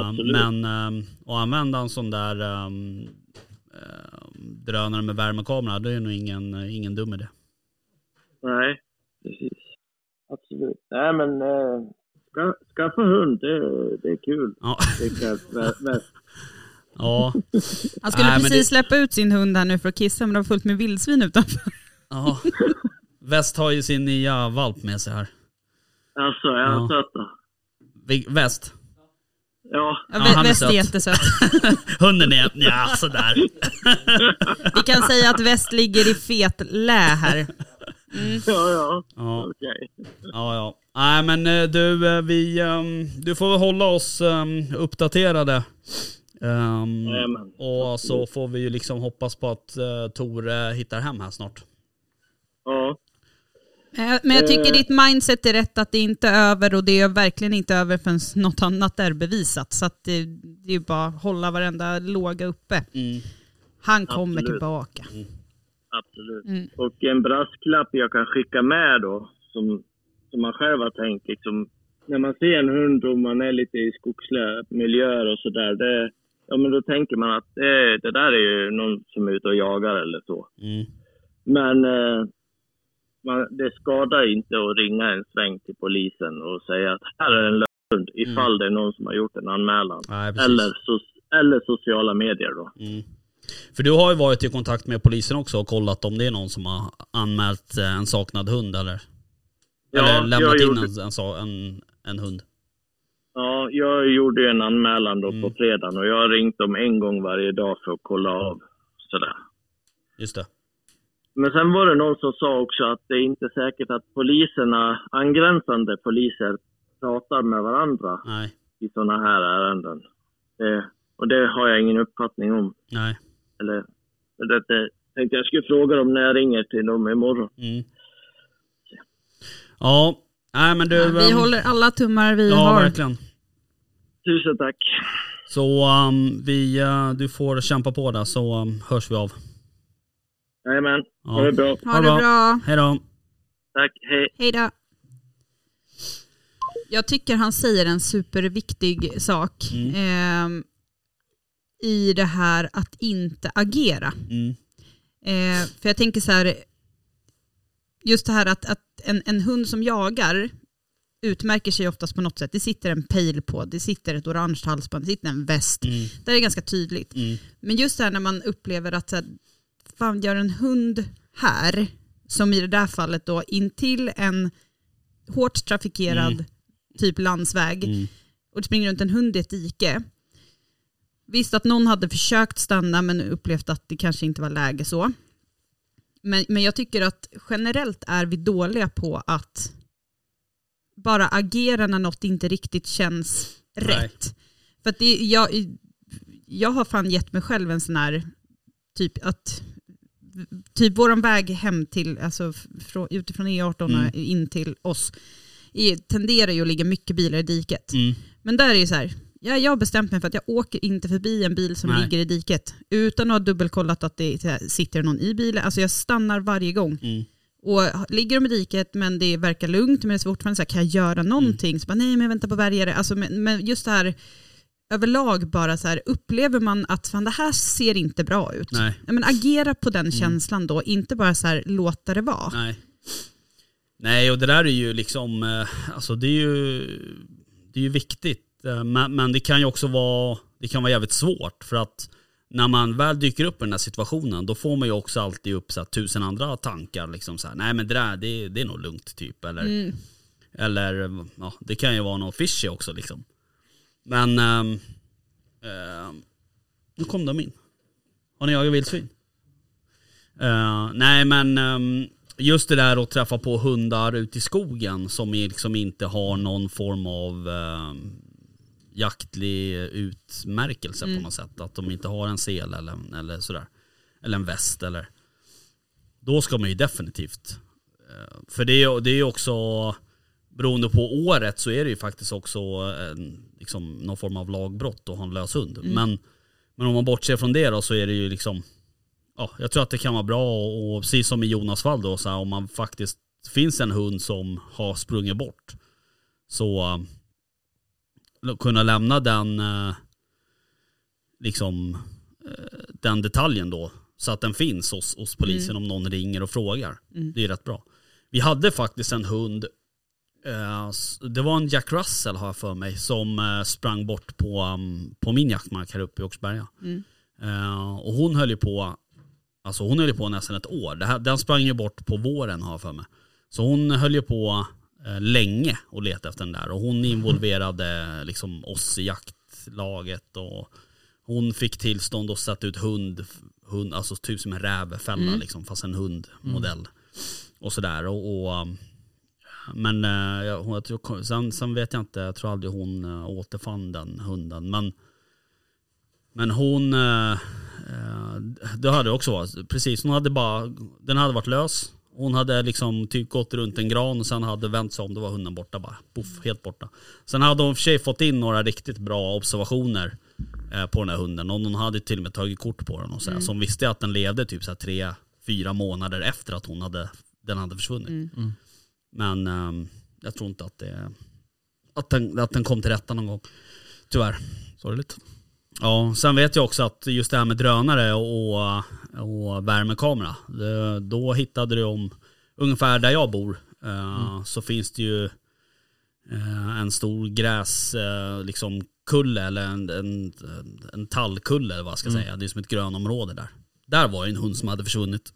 Absolut. men um, att använda en sån där ehm, ehm, drönare med värmekamera, det är nog ingen, ingen dum idé. Nej, precis. Absolut. Nej, men ska, skaffa hund, det, det är kul. Ja. Rickard Wä- West. Ja. Han skulle Nej, precis det- släppa ut sin hund här nu för att kissa men det var fullt med vildsvin utanför. ja. Väst har ju sin nya valp med sig här. Alltså, är Ja. han söt då? Väst. Ja. Ja, Ja, han är Väst är söt. jättesöt. Hunden är, ja sådär. Vi kan säga att Väst ligger i fet lä här. Ja, ja. Ja. Okej. Ja, ja. Nej men eh, du, eh, vi, ehm, du får väl hålla oss um, uppdaterade. Jajamän. och så får vi ju liksom hoppas på att uh, Tor eh, hittar hem här snart. Ja. Eh, Men jag tycker ditt mindset är rätt att det inte är över och det är verkligen inte över förrän något annat är bevisat. Så att det, det är bara att hålla varenda låga uppe. Mm. Han kommer Absolut. tillbaka. Absolut. Mm. Och en brasklapp jag kan skicka med då, som, som man själv har tänkt liksom. När man ser en hund och man är lite i skogsliga miljöer och sådär, det, ja men då tänker man att det, det där är ju någon som är ute och jagar eller så. Mm. Men eh, man, det skadar inte att ringa en sväng till polisen och säga att här är en löshund ifall det är någon som har gjort en anmälan. Nej. Eller, so, eller sociala medier då. Mm. För du har ju varit i kontakt med polisen också och kollat om det är någon som har anmält eh, en saknad hund eller? Ja, eller lämnat in gjorde- en, en, en hund? Ja, jag gjorde ju en anmälan då Mm. på fredagen och jag har ringt dem en gång varje dag för att kolla av. Sådär. Just det. Men sen var det någon som sa också att det är inte säkert att poliserna, angränsande poliser, pratar med varandra Nej. i sådana här ärenden. Det, och det har jag ingen uppfattning om. Nej. Eller, det, det tänkte jag skulle fråga dem när jag ringer till dem imorgon. Mm. Ja, nej men du... Vi ehm, håller alla tummar vi Ja, har. verkligen. Tusen tack. Så um, vi, eh, du får kämpa på där så um, hörs vi av. Jajamän, Ja. ha det bra. Ha det bra. Hej då. Tack, hej. Hej då. Jag tycker han säger en superviktig sak Mm. ehm, i det här att inte agera. Mm. Eh, för jag tänker så här, just det här att, att en, en hund som jagar utmärker sig oftast på något sätt. Det sitter en pejl på, det sitter ett orange halsband, det sitter en väst. Mm. Det är ganska tydligt. Mm. Men just det här när man upplever att så här, fan gör en hund här, som i det där fallet då, intill en hårt trafikerad Mm. typ landsväg Mm. och det springer runt en hund i ett dike. Visst att någon hade försökt stanna men upplevt att det kanske inte var läge så. Men, men jag tycker att generellt är vi dåliga på att bara agera när något inte riktigt känns Nej. rätt. För att det, jag, jag har fan gett mig själv en sån här, typ att typ våran väg hem till, alltså från, utifrån E18 Mm. in till oss, är, tenderar ju att ligga mycket bilar i diket. Mm. Men där är det så här, ja, jag har bestämt mig för att jag åker inte förbi en bil som Nej. ligger i diket utan att ha dubbelkollat att det sitter någon i bilen. Alltså jag stannar varje gång. Mm. Och ligger de i diket men det verkar lugnt men det är fortfarande så här, kan jag göra någonting? Så bara, nej men jag väntar på bärgare. Alltså, men, men just det här överlag bara så här, upplever man att fan, det här ser inte bra ut. Nej. Ja, men agera på den känslan då, inte bara så här, låta det vara. Nej. Nej, och det där är ju liksom, eh, alltså det är ju, det är ju viktigt. eh, Men, men det kan ju också vara, det kan vara jävligt svårt för att när man väl dyker upp i den här situationen då får man ju också alltid upp så här, tusen andra tankar. Liksom så här, nej men det där det, det är nog lugnt typ. Eller, Mm. eller ja, det kan ju vara något fishy också liksom. Men ehm, ehm, nu kom de in. Har ni jagat vildsvin? Eh, nej men ehm, just det där att träffa på hundar ute i skogen som liksom inte har någon form av ehm, jaktlig utmärkelse på något sätt. Att de inte har en sel eller, eller sådär. Eller en väst eller. Då ska man ju definitivt. eh, för det är det är ju också beroende på året så är det ju faktiskt också en, liksom, någon form av lagbrott att ha en lös hund. Men, men om man bortser från det då så är det ju liksom ja, jag tror att det kan vara bra och, och precis som i Jonas fall då, så här, om man faktiskt finns en hund som har sprungit bort så uh, kunna lämna den uh, liksom uh, den detaljen då så att den finns hos, hos polisen om någon ringer och frågar. Det är rätt bra. Vi hade faktiskt en hund, eh, det var en Jack Russell har jag för mig, som eh, sprang bort på, um, på min jaktmark här uppe i Åkersberga. Mm. Eh, och hon höll ju på, alltså hon höll på nästan ett år. Det här, den sprang ju bort på våren har jag för mig. Så hon höll ju på eh, länge och letade efter den där. Och hon involverade liksom oss i jaktlaget och hon fick tillstånd att sätta ut hund, hund alltså typ som en rävfälla Mm. liksom, fast en hundmodell. Och sådär. Och, och, um, men eh, jag, jag sen, sen vet jag inte, jag tror aldrig hon uh, återfann den hunden. Men, men hon, det hade också varit, precis, hon hade bara, den hade varit lös. Hon hade liksom typ gått runt en gran och sen hade vänt sig om, då var hunden borta bara. Puff, helt borta. Sen hade hon i och för sig fått in några riktigt bra observationer eh, på den här hunden. Och hon hade till och med tagit kort på den och så, så hon visste att den levde typ så här tre, fyra månader efter att hon hade, den hade försvunnit. Mm. Men ehm, jag tror inte att det att den, att den kom till rätta någon gång. Tyvärr. Sorgligt. Ja, sen vet jag också att just det här med drönare och, och värmekamera. Det, då hittade du om, ungefär där jag bor, eh, så finns det ju eh, en stor gräs, eh, liksom kulle eller en, en, en tallkulle eller vad jag ska säga. Det är som ett grönområde där. Där var ju en hund som hade försvunnit.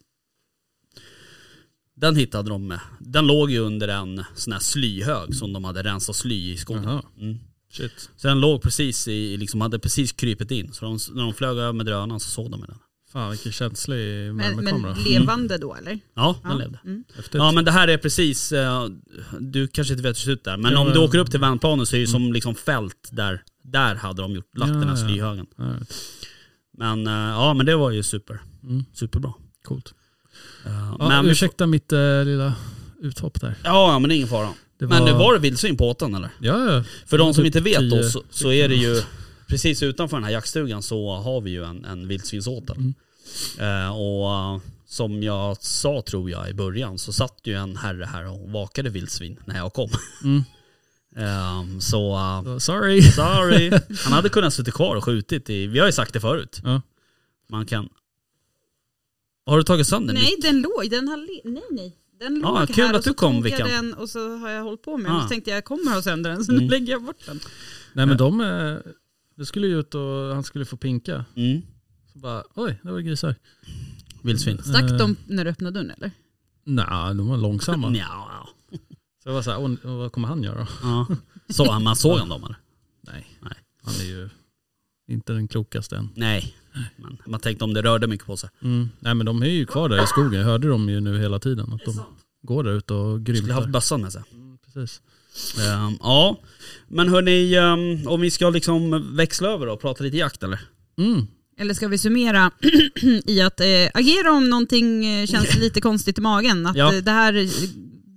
Den hittade de med. Den låg ju under en sån här slyhög som de hade rensat sly i skogen. Mm. Shit. Så den låg precis i, liksom hade precis krypit in. Så de, när de flög över med drönaren så såg de den. Fan vilken känslig Men, värmekamera. men levande då eller? Ja, den Ja. levde. Mm. Ja men det här är precis, eh, du kanske inte vet hur det ser ut där, men Ja, om du ja. åker upp till vändplanen så är det som liksom fält där, där hade de gjort, lagt Ja, den här slyhögen. Men eh, ja men det var ju super, Mm. superbra. Coolt. Ja, men, ursäkta mitt eh, lilla uthopp där. ja men det är ingen fara. Det Men det var det vildsvin på åten eller? Ja, ja. För de som Typ inte vet då så, så är det ju precis utanför den här jaktstugan så har vi ju en, en vildsvinsåtel. Mm. Eh, och eh, som jag sa tror jag i början så satt ju en herre här och vakade vildsvin när jag kom. Mm. Eh, så Så, Sorry. sorry. Han hade kunnat sitta kvar och skjutit i, vi har ju sagt det förut. Ja. Man kan... Har du tagit sönder Nej, mitt? den låg, den har le- nej nej. Den Ja, låg kul här att och så du kom, tog jag den och så har jag hållit på med den. Ah. Så tänkte jag jag kommer ha sönder den så Mm. nu lägger jag bort den. Nej men de, eh, det skulle ju ut och han skulle få pinka. Mm. Så bara, oj, det var grisar. Vildsvin. Stack Eh. de när du öppnade dörren eller? Nej, de var långsamma. Ja. Så jag var såhär, "Åh, vad kommer han göra? ja. Så man såg han dem eller? Nej. Nej. Han är ju inte den klokaste än. Nej. Men man tänkte om det rörde mycket på sig. Mm. Nej men de är ju kvar där i skogen. Jag hörde dem ju nu hela tiden. Att de går där ute och Skulle haft grymtar. bössan med sig. Mm, Precis. Ehm, ja, men hörni, um, om vi ska liksom växla över och prata lite jakt eller? Mm. Eller ska vi summera i att eh, agera om någonting eh, känns lite konstigt i magen? Att Ja. eh, det här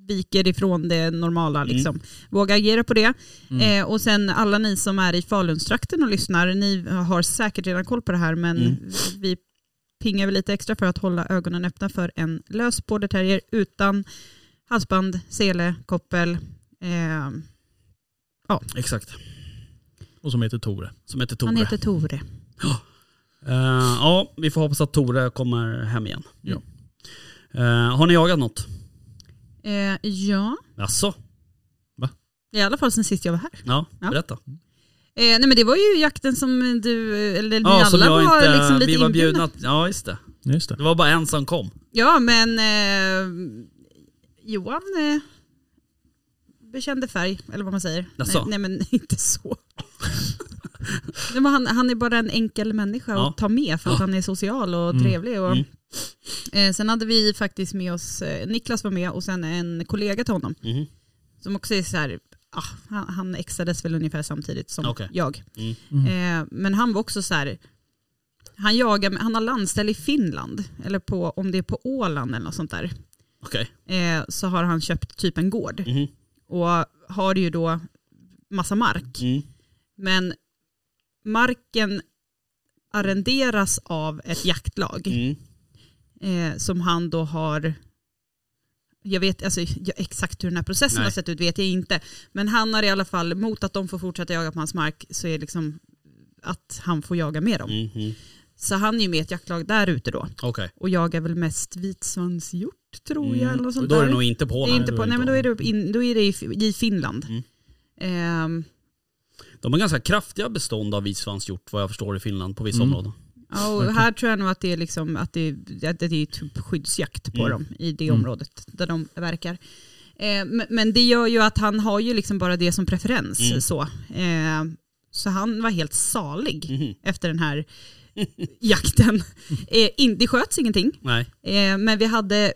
viker ifrån det normala. Liksom. Våga agera på det. Eh, och sen alla ni som är i Falunstrakten och lyssnar, ni har säkert redan koll på det här men Mm. vi pingar väl lite extra för att hålla ögonen öppna för en lös border utan halsband, sele, koppel. Eh, Exakt. Och som heter Tore. Som heter Tore. han heter Tore. Ehm, ja, vi får hoppas att Tore kommer hem igen. Ja. Ehm, har ni jagat något? Eh, ja, Jaså? i alla fall sen sist jag var här. Ja, Ja. berätta. Eh, nej men det var ju jakten som du, eller vi Ja, alla jag var inte, liksom lite vi var inbjudna. bjudna. Ja, just det. Just det. Det var bara en som kom. Ja men eh, Johan eh, bekände färg, eller vad man säger. Jaså? Nej, nej men inte så. nej, men han, han är bara en enkel människa Ja. att ta med för att han är social och Mm. trevlig. Och, Mm. Eh, sen hade vi faktiskt med oss, eh, Niklas var med och sen en kollega till honom. Mhm. Som också är så här, ah, han, han exades väl ungefär samtidigt som Okej. jag. Mm. Eh, men han var också så här, han jagar, med- han har landställe i Finland, eller på, om det är på Åland eller något sånt där. Okej. Eh, så har han köpt typ en gård Mhm. och har ju då massa mark. Mm. Men marken arrenderas av ett jaktlag Mm. Eh, som han då har jag vet alltså, jag, exakt hur den här processen Nej. har sett ut vet jag inte. Men han har i alla fall, mot att de får fortsätta jaga på hans mark, så är liksom att han får jaga med dem. Mm. Mm. Så han är ju med i ett jaktlag där ute då Okej. och jagar väl mest vitsvanshjort tror jag. Mm. Eller något Och sånt Då är där. det nog inte på Det är inte på, nej men då är det, in, då är det i, i Finland. Mm. Ehm, De har ganska kraftiga bestånd av vitsvanshjort vad jag förstår i Finland på vissa Mm. områden. Ja, och här tror jag nog att det är, liksom, att det, att det är typ skyddsjakt på Mm. dem i det Mm. området där de verkar. Eh, men, det gör ju att han har ju liksom bara det som preferens. Mm. Så. Eh, så han var helt salig Mhm. efter den här jakten. Eh, in, det sköts ingenting. Eh, men vi hade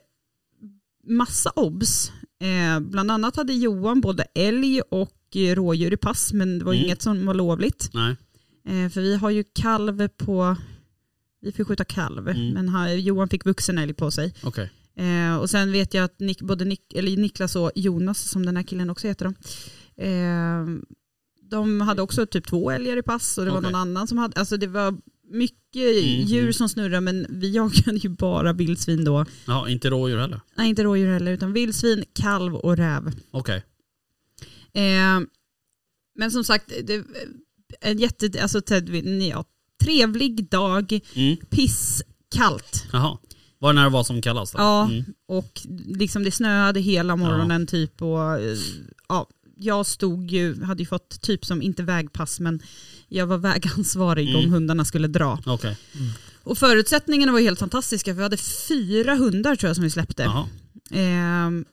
massa obs. Eh, bland annat hade Johan både älg och rådjur i pass, men det var Mm. inget som var lovligt. Eh, för vi har ju kalv på, vi får skjuta kalv, Mm. men han, Johan fick vuxen älg på sig. Okej. Eh, och sen vet jag att Nick, både Nick, eller Niklas och Jonas, som den här killen också heter, då, eh, de hade också typ två älgar i pass och det var Okej. någon annan som hade, alltså det var mycket Mm. djur som snurrade men vi jagade ju bara vildsvin då. Ja, inte rådjur heller. Nej inte rådjur heller utan vildsvin, kalv och räv. Okej. Eh, men som sagt, det, en jätte, alltså Ted, ja, trevlig dag, Mm. pisskallt. Jaha. Var det när det var som kallast? Ja, Mm. och liksom det snöade hela morgonen typ och eh, ja, jag stod ju, hade ju fått typ som, inte vägpass men jag var vägansvarig Mm. om hundarna skulle dra. Okej. Och förutsättningarna var helt fantastiska för vi hade fyra hundar tror jag som vi släppte. Ehm,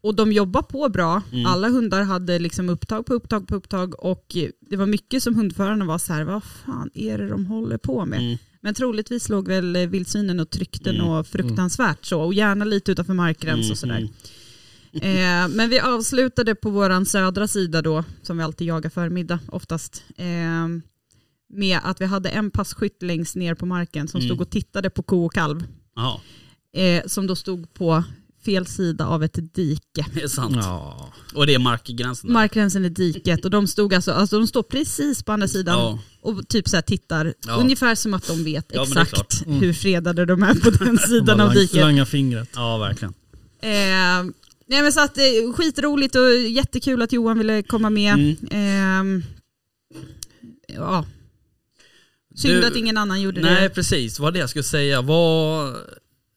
och de jobbar på bra. Mm. Alla hundar hade liksom upptag på upptag på upptag och det var mycket som hundförarna var så här, vad fan är det de håller på med? Mm. Men troligtvis låg väl eh, vildsvinen och tryckte Mm. något fruktansvärt så och gärna lite utanför markgräns Mm, och sådär. mm. Eh, men vi avslutade på våran södra sida då, som vi alltid jagar förmiddag oftast, eh, med att vi hade en passkytt längst ner på marken som Mm. stod och tittade på ko och kalv. Eh, som då stod på fel sida av ett dike. Det är sant. Ja. Och det är markgränsen där. Markgränsen är diket och de stod alltså, alltså de står precis på andra sidan Ja. och typ så här tittar, Ja. ungefär som att de vet det är exakt. Mm. hur fredade de är på den sidan Bara av diket. Langa fingret. ja, verkligen. Eh, nej men så att eh, skitroligt och jättekul att Johan ville komma med. Mm. Eh, ja. Synd Du- att ingen annan gjorde Nej, det. precis. Vad det jag skulle säga var...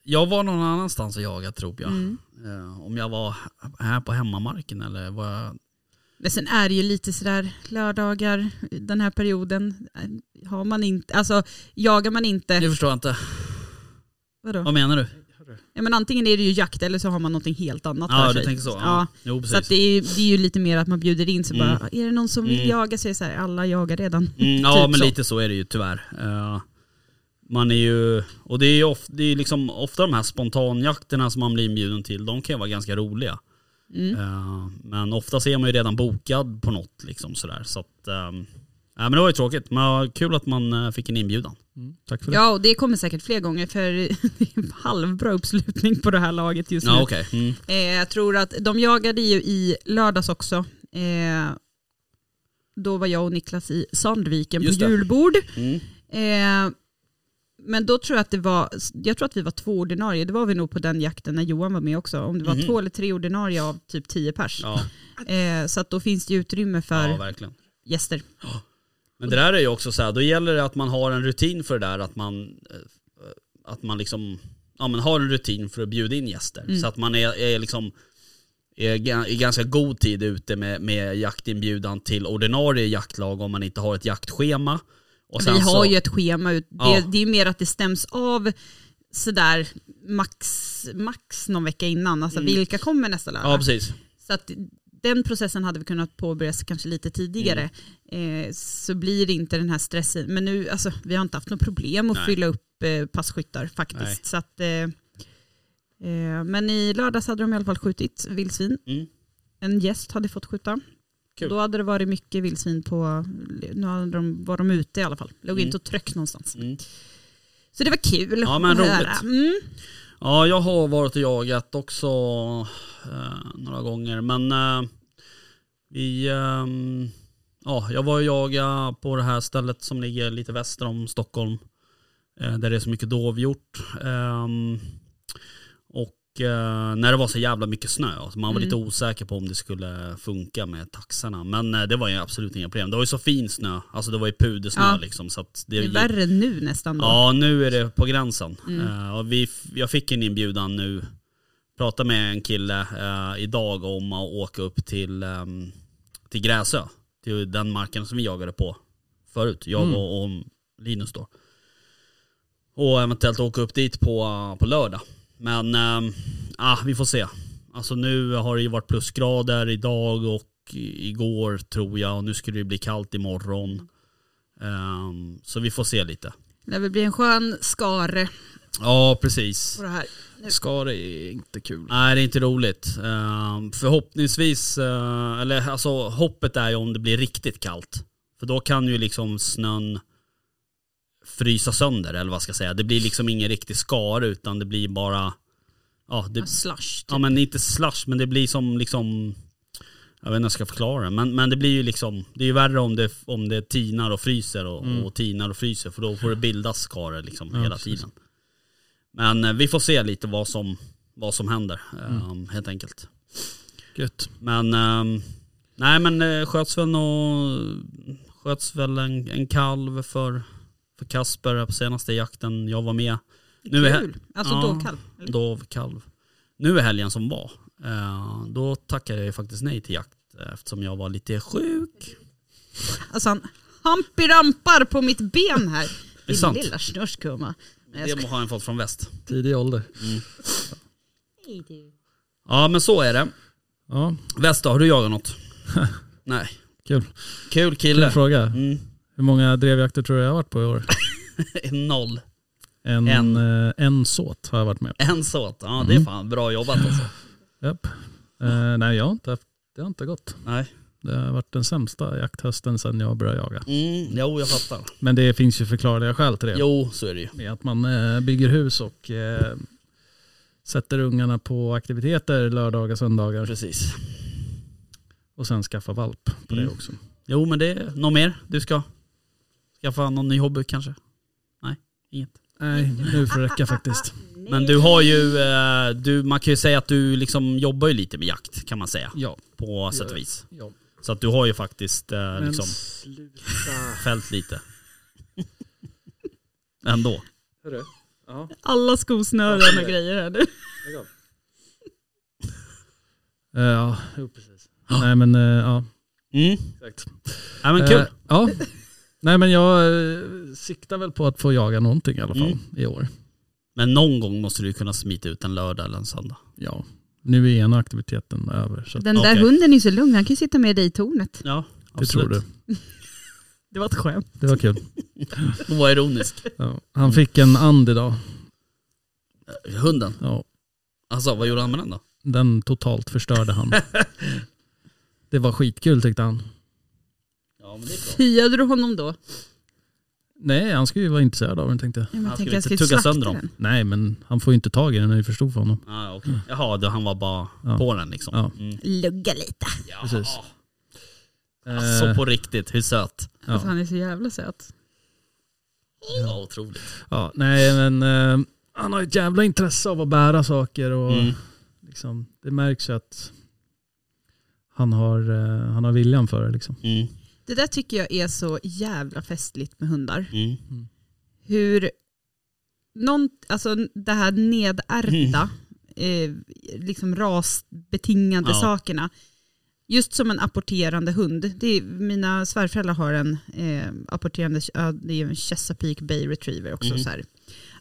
Jag var någon annanstans och jagat tror jag. Mm. Eh, om jag var här på hemmamarken eller var jag... Men sen är det ju lite sådär lördagar den här perioden. Har man inte, alltså jagar man inte, Nu förstår jag inte. vadå? Vad menar du? Ja, men antingen är det ju jakt eller så har man någonting helt annat Ja, för du sig. tänker så? Ja. Ja. Jo, Så att precis. det, är, ju- det är ju lite mer att man bjuder in sig Mm. bara, är det någon som vill Mm. jaga så är det så här, alla jagar redan. Mm, ja, typ men så. lite så är det ju tyvärr. Eh, man är ju... Och det är ju of, det är liksom ofta de här spontanjakterna som man blir inbjuden till, de kan ju vara ganska roliga. Mm. Eh, men oftast är man ju redan bokad på något liksom sådär. Så att... ja, men det var ju tråkigt. Men kul att man eh, fick en inbjudan. Mm. Tack för det. Ja, och det kommer säkert fler gånger för det är en halvbra uppslutning på det här laget just nu. Ja, okej. Mm. Eh, jag tror att de jagade ju i lördags också. Eh, då var jag och Niklas i Sandviken Just på det. julbord. Mm. Eh, men då tror jag att det var, jag tror att vi var två ordinarie, det var vi nog på den jakten när Johan var med också. Om det var Mhm. två eller tre ordinarie av typ tio pers. Ja, Eh, så att då finns det utrymme för ja, gäster. Men det där är ju också så här, då gäller det att man har en rutin för det där, att man, eh, att man liksom, ja men har en rutin för att bjuda in gäster. Mm. Så att man är, är liksom, är i ganska god tid ute med, med jaktinbjudan till ordinarie jaktlag om man inte har ett jaktschema. Vi har så, ju ett schema, ut. Det, Ja. det är mer att det stäms av sådär max, max någon vecka innan. Alltså Mm. vilka kommer nästa lördag? Ja precis. Så att den processen hade vi kunnat påbörjas kanske lite tidigare. Mm. Eh, så blir det inte den här stressen. Men nu, alltså, vi har inte haft något problem att Nej. fylla upp eh, passkyttar faktiskt. Nej. Så att, eh, eh, men i lördags hade de i alla fall skjutit vildsvin. Mm. En gäst hade fått skjuta. Kul. Då hade det varit mycket vildsvin på, nu hade de, var de ute i alla fall. Låg Mm. inte och tryck någonstans. Mm. Så det var kul Ja, men roligt. Mm. Ja, jag har varit och jagat också eh, några gånger, men eh, vi, ehm, ja, jag var och jagade på det här stället som ligger lite väster om Stockholm, eh, där det är så mycket dovhjort. Eh, när det var så jävla mycket snö. Så man var Mm. lite osäker på om det skulle funka med taxarna. Men eh, det var ju absolut inga problem. Det var ju så fin snö, alltså det var ju pudersnö Ja. liksom. Så att Det är värre nu nästan då. Ja, nu är det på gränsen. Mm. Eh, och vi, jag fick en inbjudan nu, pratade med en kille idag om att åka upp till, ehm, till Gräsö. Till den marken som vi jagade på förut, jag Mm. och, och Linus då. Och eventuellt åka upp dit på, på lördag. Men ah, vi får se. Alltså nu har det ju varit plusgrader idag och igår tror jag och nu skulle det bli kallt imorgon. Ehm, så vi får se lite. Det vill bli en skön skare Ja, precis. på det här. Skar är inte kul. Nej, det är inte roligt. Ehm, förhoppningsvis, eh, eller alltså hoppet är ju om det blir riktigt kallt. För då kan ju liksom snön frysa sönder, eller vad ska jag säga. Det blir liksom ingen riktig skare utan det blir bara, ja, det, Ja, slush. Typ. ja men inte slush, men det blir som liksom, jag vet inte hur jag ska förklara det, men, men det blir ju liksom, det är ju värre om det, om det tinar och fryser och, Mm. och tinar och fryser, för då får det bildas skare liksom Ja, hela precis. tiden. Men eh, vi får se lite vad som, vad som händer, Mm. ehm, helt enkelt. Gött. Men, ehm, nej men eh, sköts väl nå, sköts väl en, en kalv för, för Kasper på senaste jakten jag var med. Nu är, Kul. Alltså Ja. dovkalv. dovkalv. Nu är helgen som var. Eh, då tackade jag faktiskt nej till jakt eftersom jag var lite sjuk. Alltså han hampirampar på mitt ben här. Det är Din sant. lilla snörskumma. Det skojar. har han fått från väst. Tidig ålder. Ja men så är det. Ja, Väst då, har du jagat något? nej. kul. Kul Kul kille. fråga. Mm. Hur många drevjakter tror du jag har varit på i år? Noll. En, En. en. en såt har jag varit med på. En såt. Ja det är Mm. fan bra jobbat alltså. Japp. Eh, nej, jag har inte haft, det har inte gått. Nej. Det har varit den sämsta jakthösten sedan jag började jaga. Mm, jo jag fattar. Men det finns ju förklarliga skäl till det. Jo så är det ju. Med att man eh, bygger hus och eh, sätter ungarna på aktiviteter lördagar, söndagar Precis. och sen skaffar valp på Mm. det också. Jo men det något mer du ska skaffa någon ny hobby kanske? Nej, inget. Nej, nu får det räcka faktiskt. Men du har ju, eh, du, man kan ju säga att du liksom jobbar ju lite med jakt kan man säga. Ja. På sätt och vis. ja. Så att du har ju faktiskt eh, Men liksom sluta. fällt lite. Ändå. Hörru. Ja, Alla skosnören och grejer här nu. lägg av. Eh, ja, jo precis. Nej men eh, ja, Mm. exakt. Ja men kul. Eh, ja. Nej men jag eh, siktar väl på att få jaga någonting i alla fall Mm. i år. Men någon gång måste du kunna smita ut en lördag eller en söndag. Ja. Nu är ena aktiviteten över så att, Den där Okej. hunden är så lugn, han kan ju sitta med dig i tornet. Ja, det tror absolut. du. Det var ett skämt. Det var kul. Och var ironisk. Ja. Han fick en and idag. Hunden. Ja. Alltså vad gjorde han med den då? Den totalt förstörde han. Det var skitkul tyckte han. Ja men det är bra. Fiade du honom då? Nej, han skulle ju vara intresserad av den tänkte jag. Han skulle inte tugga slakta sönder dem. den. Nej, men han får ju inte tag i den, den är ju för stor för honom. Ah, okay. Jaha, då han var bara Ja. på den liksom. Ja. Mm. Lugga lite. Ja. Precis. Alltså Eh, på riktigt, hur söt? Alltså ja. han är så jävla söt. Ja, otroligt. ja, nej men eh, han har ett jävla intresse av att bära saker och Mm. liksom, det märks ju att han har, eh, han har viljan för det liksom. Mm. Det där tycker jag är så jävla festligt med hundar. Mm. Hur någon, alltså det här nedärvda, eh, liksom rasbetingande Ja. sakerna. Just som en apporterande hund. Det är, mina svärföräldrar har en eh, apporterande, det är en Chesapeake Bay Retriever också. Mm. Så här.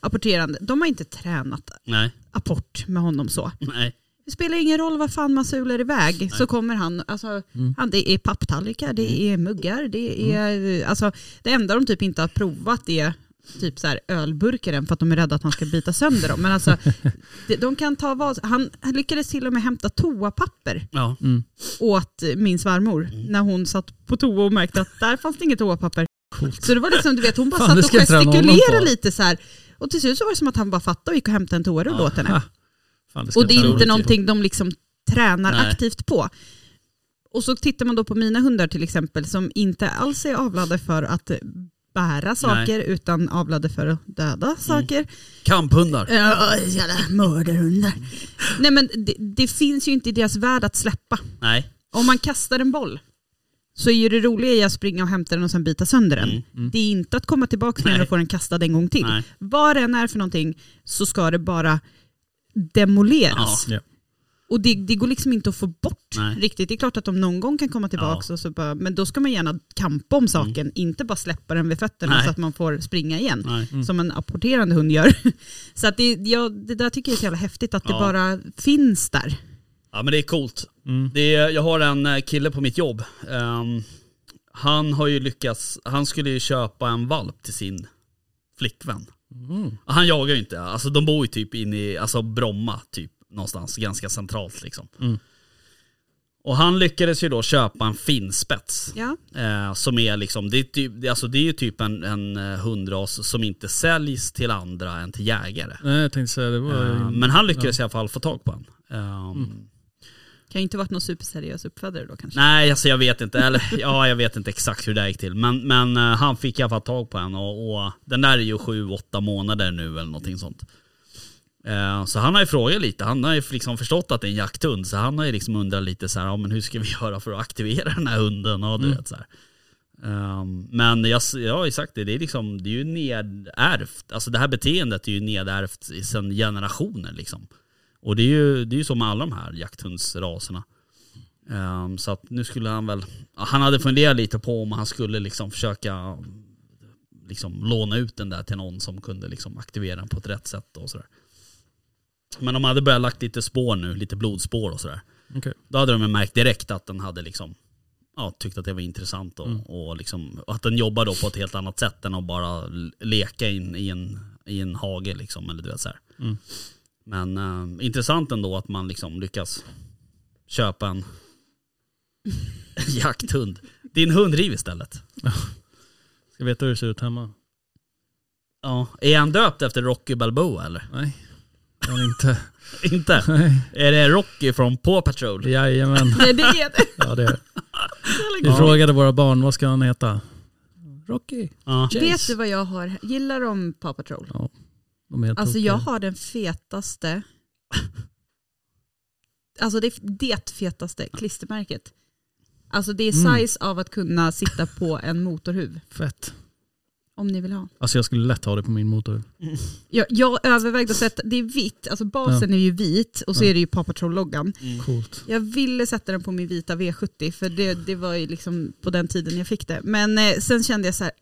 Apporterande. De har inte tränat Nej, apport med honom så. nej. Det spelar ingen roll vad fan man sular iväg så kommer han, alltså, Mm. han det är papptallrikar, det är muggar, det är, alltså det enda de typ inte har provat är typ så här ölburkar än för att de är rädda att han ska bita sönder dem. Men alltså, de kan ta vad, han, han lyckades till och med hämta toapapper Ja. Mm. åt min svärmor när hon satt på toa och märkte att där fanns det inget toapapper. Coolt. Så det var liksom, du vet, hon bara Fan, det satt och gestikulerade lite så här. Och till slut så var det som att han bara fattade och gick och hämtade en toarulle Ja. åt henne. Fan, ska Och det är inte någonting de liksom tränar Nej. aktivt på. Och så tittar man då på mina hundar till exempel som inte alls är avlade för att bära saker utan avlade för att döda saker. Kamphundar. Ja, jävla mördarhundar. Nej men det, det finns ju inte i deras värld att släppa. Nej. Om man kastar en boll så är ju det roliga att springa och hämta den och sen bita sönder den. Mm. Det är inte att komma tillbaka med den Nej. och få den kastad en gång till. Nej. Vad det än är för någonting så ska det bara demoleras. Ja. Och det, det går liksom inte att få bort Nej. riktigt. Det är klart att de någon gång kan komma tillbaka, och så bara, men då ska man gärna kampa om saken, inte bara släppa den vid fötterna Nej. så att man får springa igen. Nej. Som en apporterande hund gör. så att det, ja, det där tycker jag är så jävla häftigt, att det Ja. bara finns där. Ja men det är coolt. Mm. Det är, jag har en eh, kille på mitt jobb. Ehm, han har ju lyckats, han skulle ju köpa en valp till sin flickvän. Mm. Han jagar ju inte, alltså de bor ju typ inne i alltså Bromma typ någonstans, ganska centralt liksom. Mm. Och han lyckades ju då köpa en finspets. Ja. Eh, som är liksom, det är, typ, alltså det är ju typ en, en eh, hundras som inte säljs till andra än till jägare. Nej, jag tänkte säga det var... Eh, men han lyckades i alla fall få tag på en. Ehm, Kan ju inte varit någon superseriös uppfödare då kanske. Nej, alltså jag vet inte. Eller ja, jag vet inte exakt hur det gick till. Men, men eh, han fick i alla fall tag på en och, och den där är ju sju, åtta månader nu eller någonting sånt. Eh, så han har ju frågat lite. Han har ju liksom förstått att det är en jakthund. Så han har ju liksom undrat lite så här, ja, men hur ska vi göra för att aktivera den här hunden? Och du vet, så här. Ehm, men jag, jag har ju sagt det, det är, liksom, det är ju nedärvt. Alltså det här beteendet är ju nedärvt sedan generationer liksom. Och det är ju, det är ju så med alla de här jakthundsraserna. Ehm, så att nu skulle han väl, han hade funderat lite på om han skulle liksom försöka liksom låna ut den där till någon som kunde liksom aktivera den på ett rätt sätt och sådär. Men de hade börjat lagt lite spår nu, lite blodspår och sådär. Okej. Då hade de märkt direkt att den hade liksom, ja, tyckt att det var intressant och, och, liksom, och att den jobbar då på ett helt annat sätt än att bara leka in i en, i en hage liksom, eller du vet så här. Mm. Men eh, intressant ändå att man liksom lyckas köpa en jakthund. Din hundriv istället. Ska veta hur det ser ut hemma? Ja. Är han döpt efter Rocky Balboa eller? Nej, kan inte. Inte? Nej. Är det Rocky från Paw Patrol? Jajamän. Nej, det är det. Ja, det är det. Vi frågade våra barn, vad ska han heta? Rocky. Ja. Vet du vad jag har? Gillar de Paw Patrol? Ja, de är Alltså jag har den fetaste, alltså det, det fetaste klistermärket. Alltså det är Mm. size av att kunna sitta på en motorhuv. Fett. Om ni vill ha. Alltså jag skulle lätt ha det på min motor. Jag, jag övervägde att sätta, det är vitt, alltså basen är ju vit och så Ja. är det ju Paw Patrol-loggan. Coolt. Jag ville sätta den på min vita V70 för det, det var ju liksom på den tiden jag fick det. Men eh, sen kände jag så här,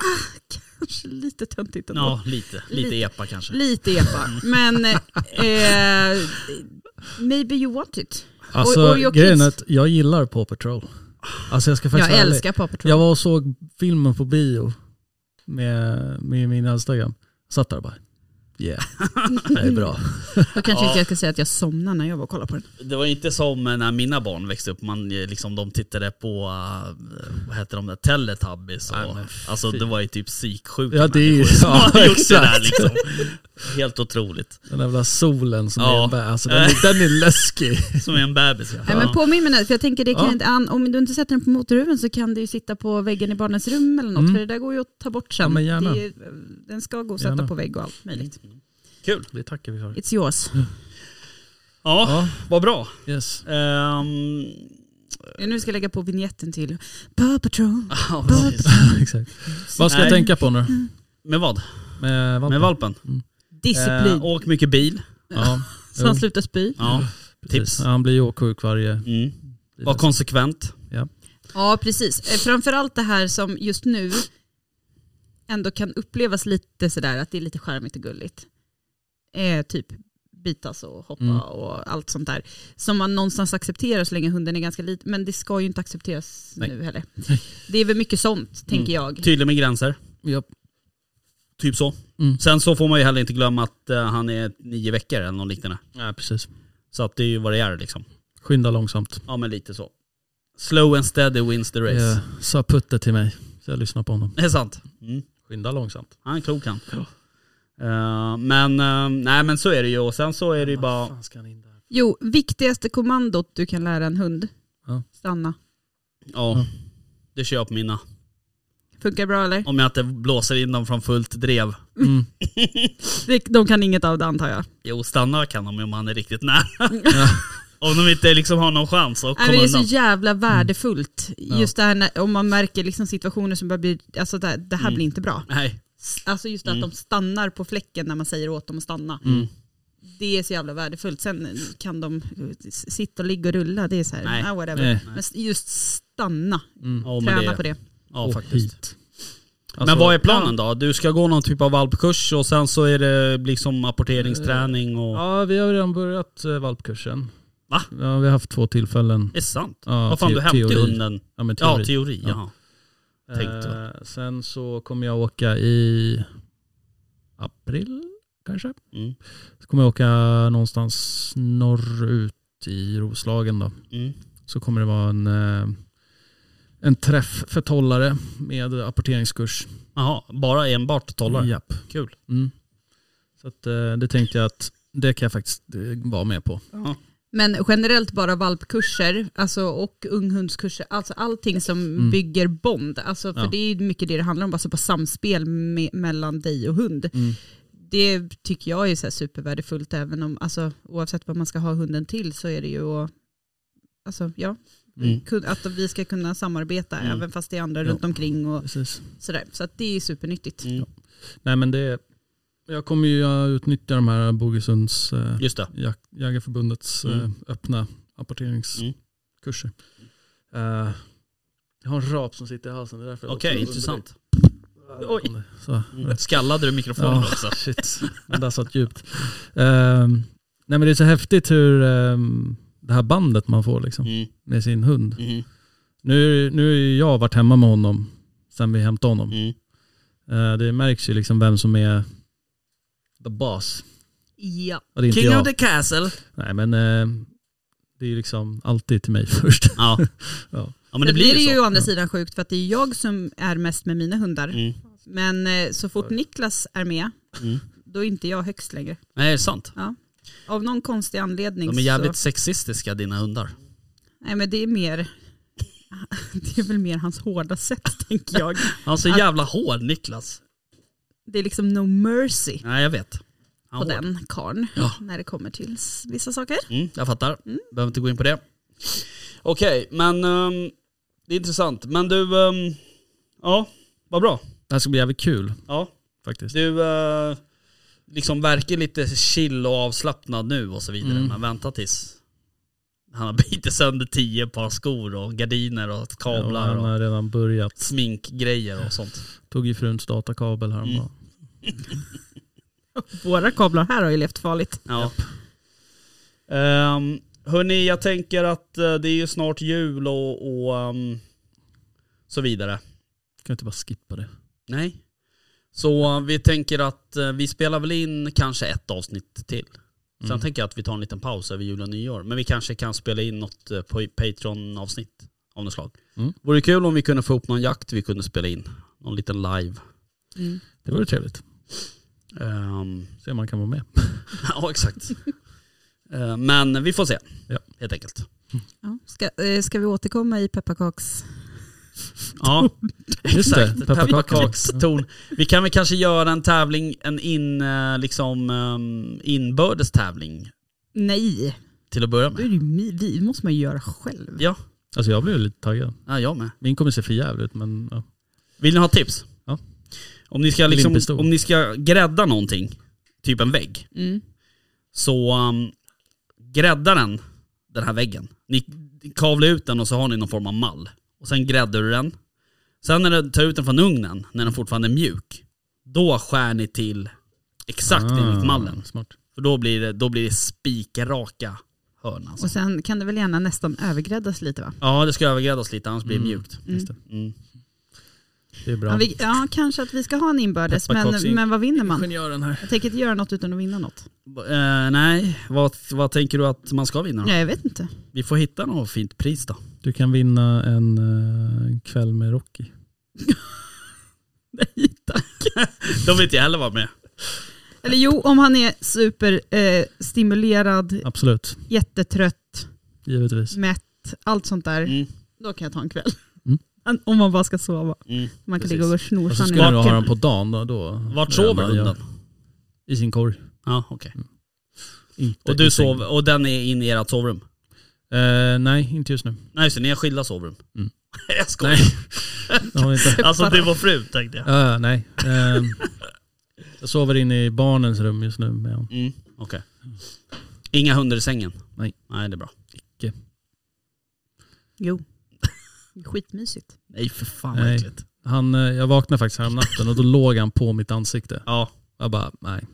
ah, kanske lite töntigt ändå. Ja, lite. Lite Lite. epa kanske. Lite epa. Men eh, maybe you want it. Alltså och your grejen är att jag gillar Paw Patrol. Alltså jag ska faktiskt Jag älskar Paw Patrol. Jag var och såg filmen på bio med, med min Instagram. Satt där och bara, yeah, det är bra. Då kanske inte jag ska säga att jag somnade när jag var och kollade på den. Det var inte som när mina barn växte upp, man, eh, liksom, de tittade på, uh, vad heter de där, Teletubbies och, Nej, Alltså det var ju typ psyksjuka Ja, det är ju- människor som ja, hade gjort det där liksom. Helt otroligt. Den där jävla solen som Ja. är en bä- alltså den, är- den är läskig. Som en bebis ja. Nej, men påminn mig nu, för jag tänker det kan Ja. inte, an, om du inte sätter den på motorhuven så kan du ju sitta på väggen i barnens rum eller något, Mm. för det där går ju att ta bort sen. Ja, men gärna. Det är, den ska gå att sätta Gärna. på vägg och allt möjligt. Kul. Det tackar vi för. It's yours. Ja, Ja, vad bra. yes. Ehm, Nu ska jag lägga på vignetten till Paw Patrol. ja, precis. Exakt. Vad ska jag Nej. tänka på nu? Med vad? Med valpen? Med valpen? Disciplin. Eh, åk mycket bil. Ja, så han slutar spy. Ja. precis. tips. Ja, Han blir ju åksjuk varje... Mm. Var konsekvent. Ja, precis. Eh, Framförallt det här som just nu ändå kan upplevas lite sådär att det är lite charmigt och gulligt. Eh, typ bitas och hoppa Mm. och allt sånt där. Som man någonstans accepterar så länge hunden är ganska liten. Men det ska ju inte accepteras Nej. nu heller. Det är väl mycket sånt, tänker jag. Tydlig med gränser. Ja. Typ så. Mm. Sen så får man ju heller inte glömma att eh, han är nio veckor eller något liknande. ja, precis. Så att det är ju vad det är liksom. Skynda långsamt. Ja men lite så. Slow and steady wins the race. Jag sa Putte till mig, så jag lyssnar på honom. Det är sant. Mm. Skynda långsamt. Han är klok han. Eh, men, eh, nej men så är det ju. Och sen så är det ju bara... fan ska han in där? Jo, viktigaste kommandot du kan lära en hund. Ja. Stanna. Ja, det kör jag på mina. Funkar bra eller? Om jag inte blåser in dem från fullt drev. Mm. Det- De kan inget av det antar jag. Jo, stanna kan de om han är riktigt nära. om de inte liksom har någon chans att komma det är så undan. jävla värdefullt. Ja. Just det här när, om man märker liksom situationer som börjar bli, alltså det, här- det här Mm. blir inte bra. Nej. Alltså just att Mm. de stannar på fläcken när man säger åt dem att stanna. Mm. Det är så jävla värdefullt. Sen kan de s- sitta och ligga och rulla, det är så här, Nej. ah, whatever. Nej. Men just stanna, Mm. Träna på det. Ja, Och faktiskt. hit. men Alltså, vad är planen då? Du ska gå någon typ av valpkurs och sen så är det liksom apporteringsträning och... Ja, vi har redan börjat eh, valpkursen. Va? Ja, vi har haft två tillfällen. Det är sant? Ja, Vad fan, du teori. hunden? Ja, men Ja, teori. teori. Ja. Jaha. Eh, sen så kommer jag åka i april kanske. Mm. Så kommer jag åka någonstans norrut i Roslagen då. Mm. Så kommer det vara en, eh, en träff för tollare med apporteringskurs. Jaha, bara enbart tollar? Japp. Kul. Mm. Så att, eh, det tänkte jag att det kan jag faktiskt eh, vara med på. Ja. Men generellt bara valpkurser alltså, och unghundskurser, alltså allting som Mm. bygger bond. Alltså, för Ja. det är mycket det det handlar om, alltså på samspel med, mellan dig och hund. Mm. Det tycker jag är så här supervärdefullt även om, alltså, oavsett vad man ska ha hunden till så är det ju att, alltså, ja, Mm. kun- att vi ska kunna samarbeta Mm. även fast det är andra Ja. runt omkring och Precis. sådär. Så att det är supernyttigt. Mm. Nej men det, jag kommer ju att utnyttja de här Bogesunds eh, Just det. Jak- Jägarförbundets eh, Mm. öppna apporteringskurser. Eh, jag har en rap som sitter i halsen. det är därför jag Okej, också- intressant. Oj. Så, Mm. Skallade du mikrofonen Ja, också? shit. Den där satt djupt. Ehm, nej men det är så häftigt hur ehm, det här bandet man får liksom, Mm. med sin hund. Mm. Nu, nu har ju jag varit hemma med honom sen vi hämtade honom. Mm. Eh, det märks ju liksom vem som är the boss. Ja. Det King jag. of the castle. Nej men eh, det är ju liksom alltid till mig först. Ja. Ja. ja, men det Sen blir det ju å andra sidan sjukt för att det är jag som är mest med mina hundar. Mm. Men eh, så fort Niklas är med, Mm. då är inte jag högst längre. Nej, det är sant. Av någon konstig anledning De är jävligt så... sexistiska dina hundar. Nej men det är mer... Det är väl mer hans hårda sätt tänker jag. Han är så Att- jävla hård Niklas. Det är liksom no mercy Nej jag vet. Han på hård. den karn Ja. när det kommer till vissa saker. Mm, jag fattar. Mm. Behöver inte gå in på det. Okej, men ehm, det är intressant. Men du, ehm, ja, vad bra. Det här ska bli jävligt kul Ja, faktiskt. du eh, liksom verkar lite chill och avslappnad nu och så vidare. Mm. Men vänta tills han har bitit sönder tio par skor och gardiner och Ja, kablar han och har redan börjat. sminkgrejer och sånt. Tog ju fruns datakabel häromdagen. Våra kablar här har ju levt farligt. Ja. Um, hörni, jag tänker att eh, det är ju snart jul och, och ehm, så vidare. Kan vi inte bara skippa det? Nej. Så vi tänker att eh, vi spelar väl in kanske ett avsnitt till. Sen Mm. tänker jag att vi tar en liten paus över jul och nyår. Men vi kanske kan spela in något eh, på Patreon-avsnitt av något slag. Mm. Vore kul om vi kunde få upp någon jakt vi kunde spela in. Någon liten live. Det vore trevligt. Ehm, Se om man kan vara med. ja, exakt. Eh, men vi får se, Ja. helt enkelt. Ja. Ska, ska vi återkomma i pepparkaks... Ja, Just det, exakt. Pepparkakston. Vi kan väl kanske göra en tävling, en in, eh, liksom, um, inbördes tävling Nej, till att börja med. det ju vi måste man ju göra själv. Ja, Alltså jag blev lite taggad. ja jag med. Min kommer se för jävligt ut men ja. Vill ni ha tips? Ja. Om ni ska, liksom, om ni ska grädda någonting, typ en vägg, Mm. så um, grädda den, den här väggen. Ni kavlar ut den och så har ni någon form av mall. Och sen gräddar du den. Sen när du tar ut den från ugnen, när den fortfarande är mjuk, då skär ni till exakt enligt mallen. Ah, Smart. För då blir det, då blir det spikraka hörn alltså. Och sen kan det väl gärna nästan övergräddas lite va? Ja det ska övergräddas lite annars blir det Mm. mjukt. Just det. Mm. Det är bra. Ja, vi, ja, kanske att vi ska ha en inbördes, men, men vad vinner man? Ingenjören här. Jag tänker inte göra något utan att vinna något. Eh, nej, vad, vad tänker du att man ska vinna då? Ja, jag vet inte. Vi får hitta något fint pris då. Du kan vinna en uh, kväll med Rocky. Nej, tack. De vill inte jag heller vara med. Eller jo, om han är superstimulerad, eh, stimulerad, Absolut, jättetrött, givetvis. mätt, allt sånt där. Mm. Då kan jag ta en kväll. Om man bara ska sova. Mm. Man kan Precis. ligga och Och så skulle du ha den på dagen då. då Vart sover hunden? I sin korg. Ja, okej. Inte Och du sov, och den är inne i ert sovrum? Eh, nej, inte just nu. Nej just det, ni har skilda sovrum. Mm. jag skojar. Nej. Inte. Alltså du och fru tänkte jag. Ja, nej. Ehm, jag sover inne i barnens rum just nu med honom. Mm, okej. Inga hundar i sängen? Nej. Nej det är bra. Jo. Skitmysigt. Nej för fan vad Nej. äckligt. Han, eh, jag vaknade faktiskt här om natten och då låg han på mitt ansikte. Ja, Jag bara, nej.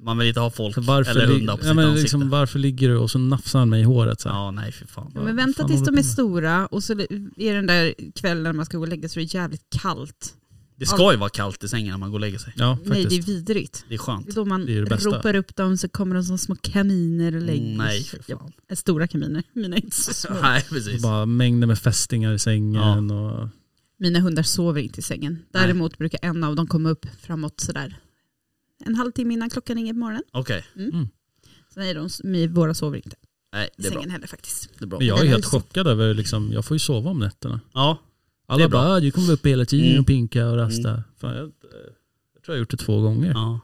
man vill inte ha folk varför, eller lig- hundar på ja, sitt men ansikte. liksom, varför ligger du och så nafsar han mig i håret så här. Ja nej för fan. Ja, men vänta fan tills håller de du är på med? stora och så är den där kvällen när man ska gå och lägga sig så är det jävligt kallt. Det ska ju vara kallt i sängen när man går och lägger sig. Ja, Nej, faktiskt. det är vidrigt. Det är skönt. Det är då man Det är det bästa. ropar upp dem så kommer de som små kaminer och lägger Mm, nej sig. Ja, stora kaminer. Mina är inte så små. Nej precis. Bara mängder med fästingar i sängen och... Mina hundar sover inte i sängen. Däremot brukar en av dem komma upp framåt sådär en halvtimme innan klockan ringer på morgonen. Okej, Så nej, de, mi- våra sover inte nej det är bra. sängen heller faktiskt. Det är bra. Men jag är är helt chockad över liksom, jag får ju sova om nätterna. Ja, är Alla bra. bara, "Ah, du kommer upp hela tiden Mm. och pinka och rasta. Fan, jag, jag tror jag har gjort det två gånger. ja.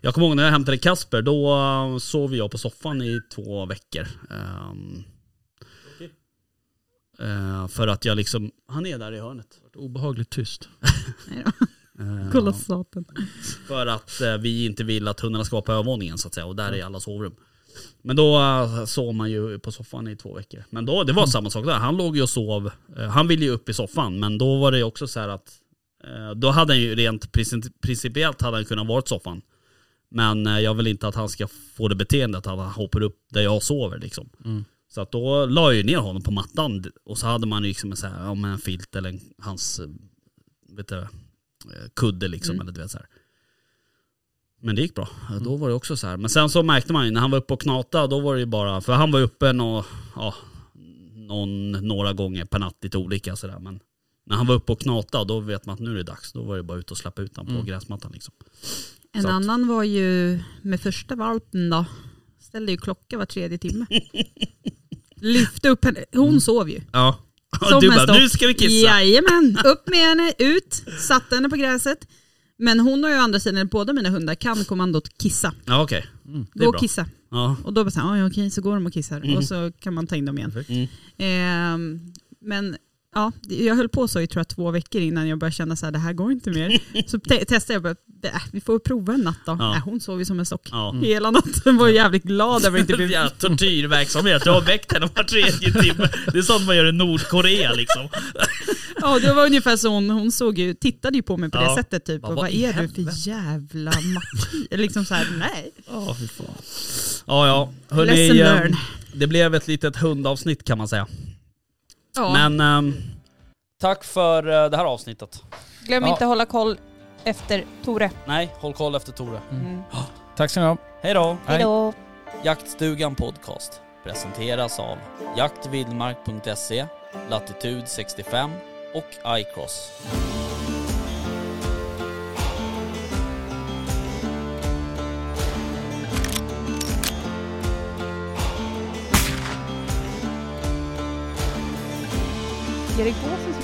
Jag kommer ihåg när jag hämtade Kasper, då uh, sov jag på soffan i två veckor. Ehm, eh, för att jag liksom, han är där i hörnet. Obehagligt tyst. Nej då. Eh, Kolla satan. För att eh, vi inte vill att hundarna ska vara på övervåningen så att säga och där är alla sovrum. Men då uh, sov man ju på soffan i två veckor. Men då, det var samma sak där. Han låg ju och sov. eh, han ville ju upp i soffan men då var det ju också så här att eh, då hade han ju rent princi- principiellt hade han kunnat vara i soffan. Men eh, jag vill inte att han ska få det beteendet att han hoppar upp där jag sover liksom. Mm. Så att då la jag ju ner honom på mattan och så hade man ju liksom en, så här, ja, en filt eller en, hans eh, vet du, eh, kudde liksom. Mm. Eller du vet, så här. Men det gick bra. Då var det också så här. Men sen så märkte man ju när han var uppe och knata, då var det ju bara, för han var uppe nå, ja, någon, några gånger per natt lite olika sådär. Men när han var uppe och knata, då vet man att nu är det dags. Då var det bara ut och släppa ut honom på Mm. gräsmattan liksom. En Så att- annan var ju med första valpen då. Ställde ju klocka var tredje timme. Lyfte upp henne. Hon sov ju. Ja. Som du bara, nu ska vi kissa. Jajamän, upp med henne, ut, satte henne på gräset. Men hon har ju å andra sidan, båda mina hundar kan kommandot kissa. Ja okej. Mm. Gå och kissa. Ja. Och då bara så här, "Ah, ja, okej, så går de och kissar. Mm. Och så kan man ta in dem igen. Mm. Ehm, men ja, jag höll på så i tror jag, två veckor innan jag började känna så här, det här går inte mer. Så te- testade jag, bara, äh, vi får prova en natt då. Ja. Nej, hon sov ju som en stock. Ja. Hela natten var jävligt glad över att inte bli... Ja, tortyrverksamhet, du har väckt henne var tredje timme. Det är sånt man gör i Nordkorea liksom. Ja, det var ungefär så hon, hon såg ju, tittade ju på mig på Ja. det sättet typ. Och vad är du för jävla martyr? liksom så här, nej. Fan. Ja, ja. Hörrni, Lesson eh, learned. det blev ett litet hundavsnitt kan man säga. Ja. Men ehm, Tack för eh, det här avsnittet. Glöm Ja. inte att hålla koll efter Tore. Nej, håll koll efter Tore. Mm. Tack ska ni ha. Hej då! Hej. Hejdå. Jaktstugan Podcast presenteras av jaktvildmark.se, Latitude 65 och iCross. gerekiyor. Siz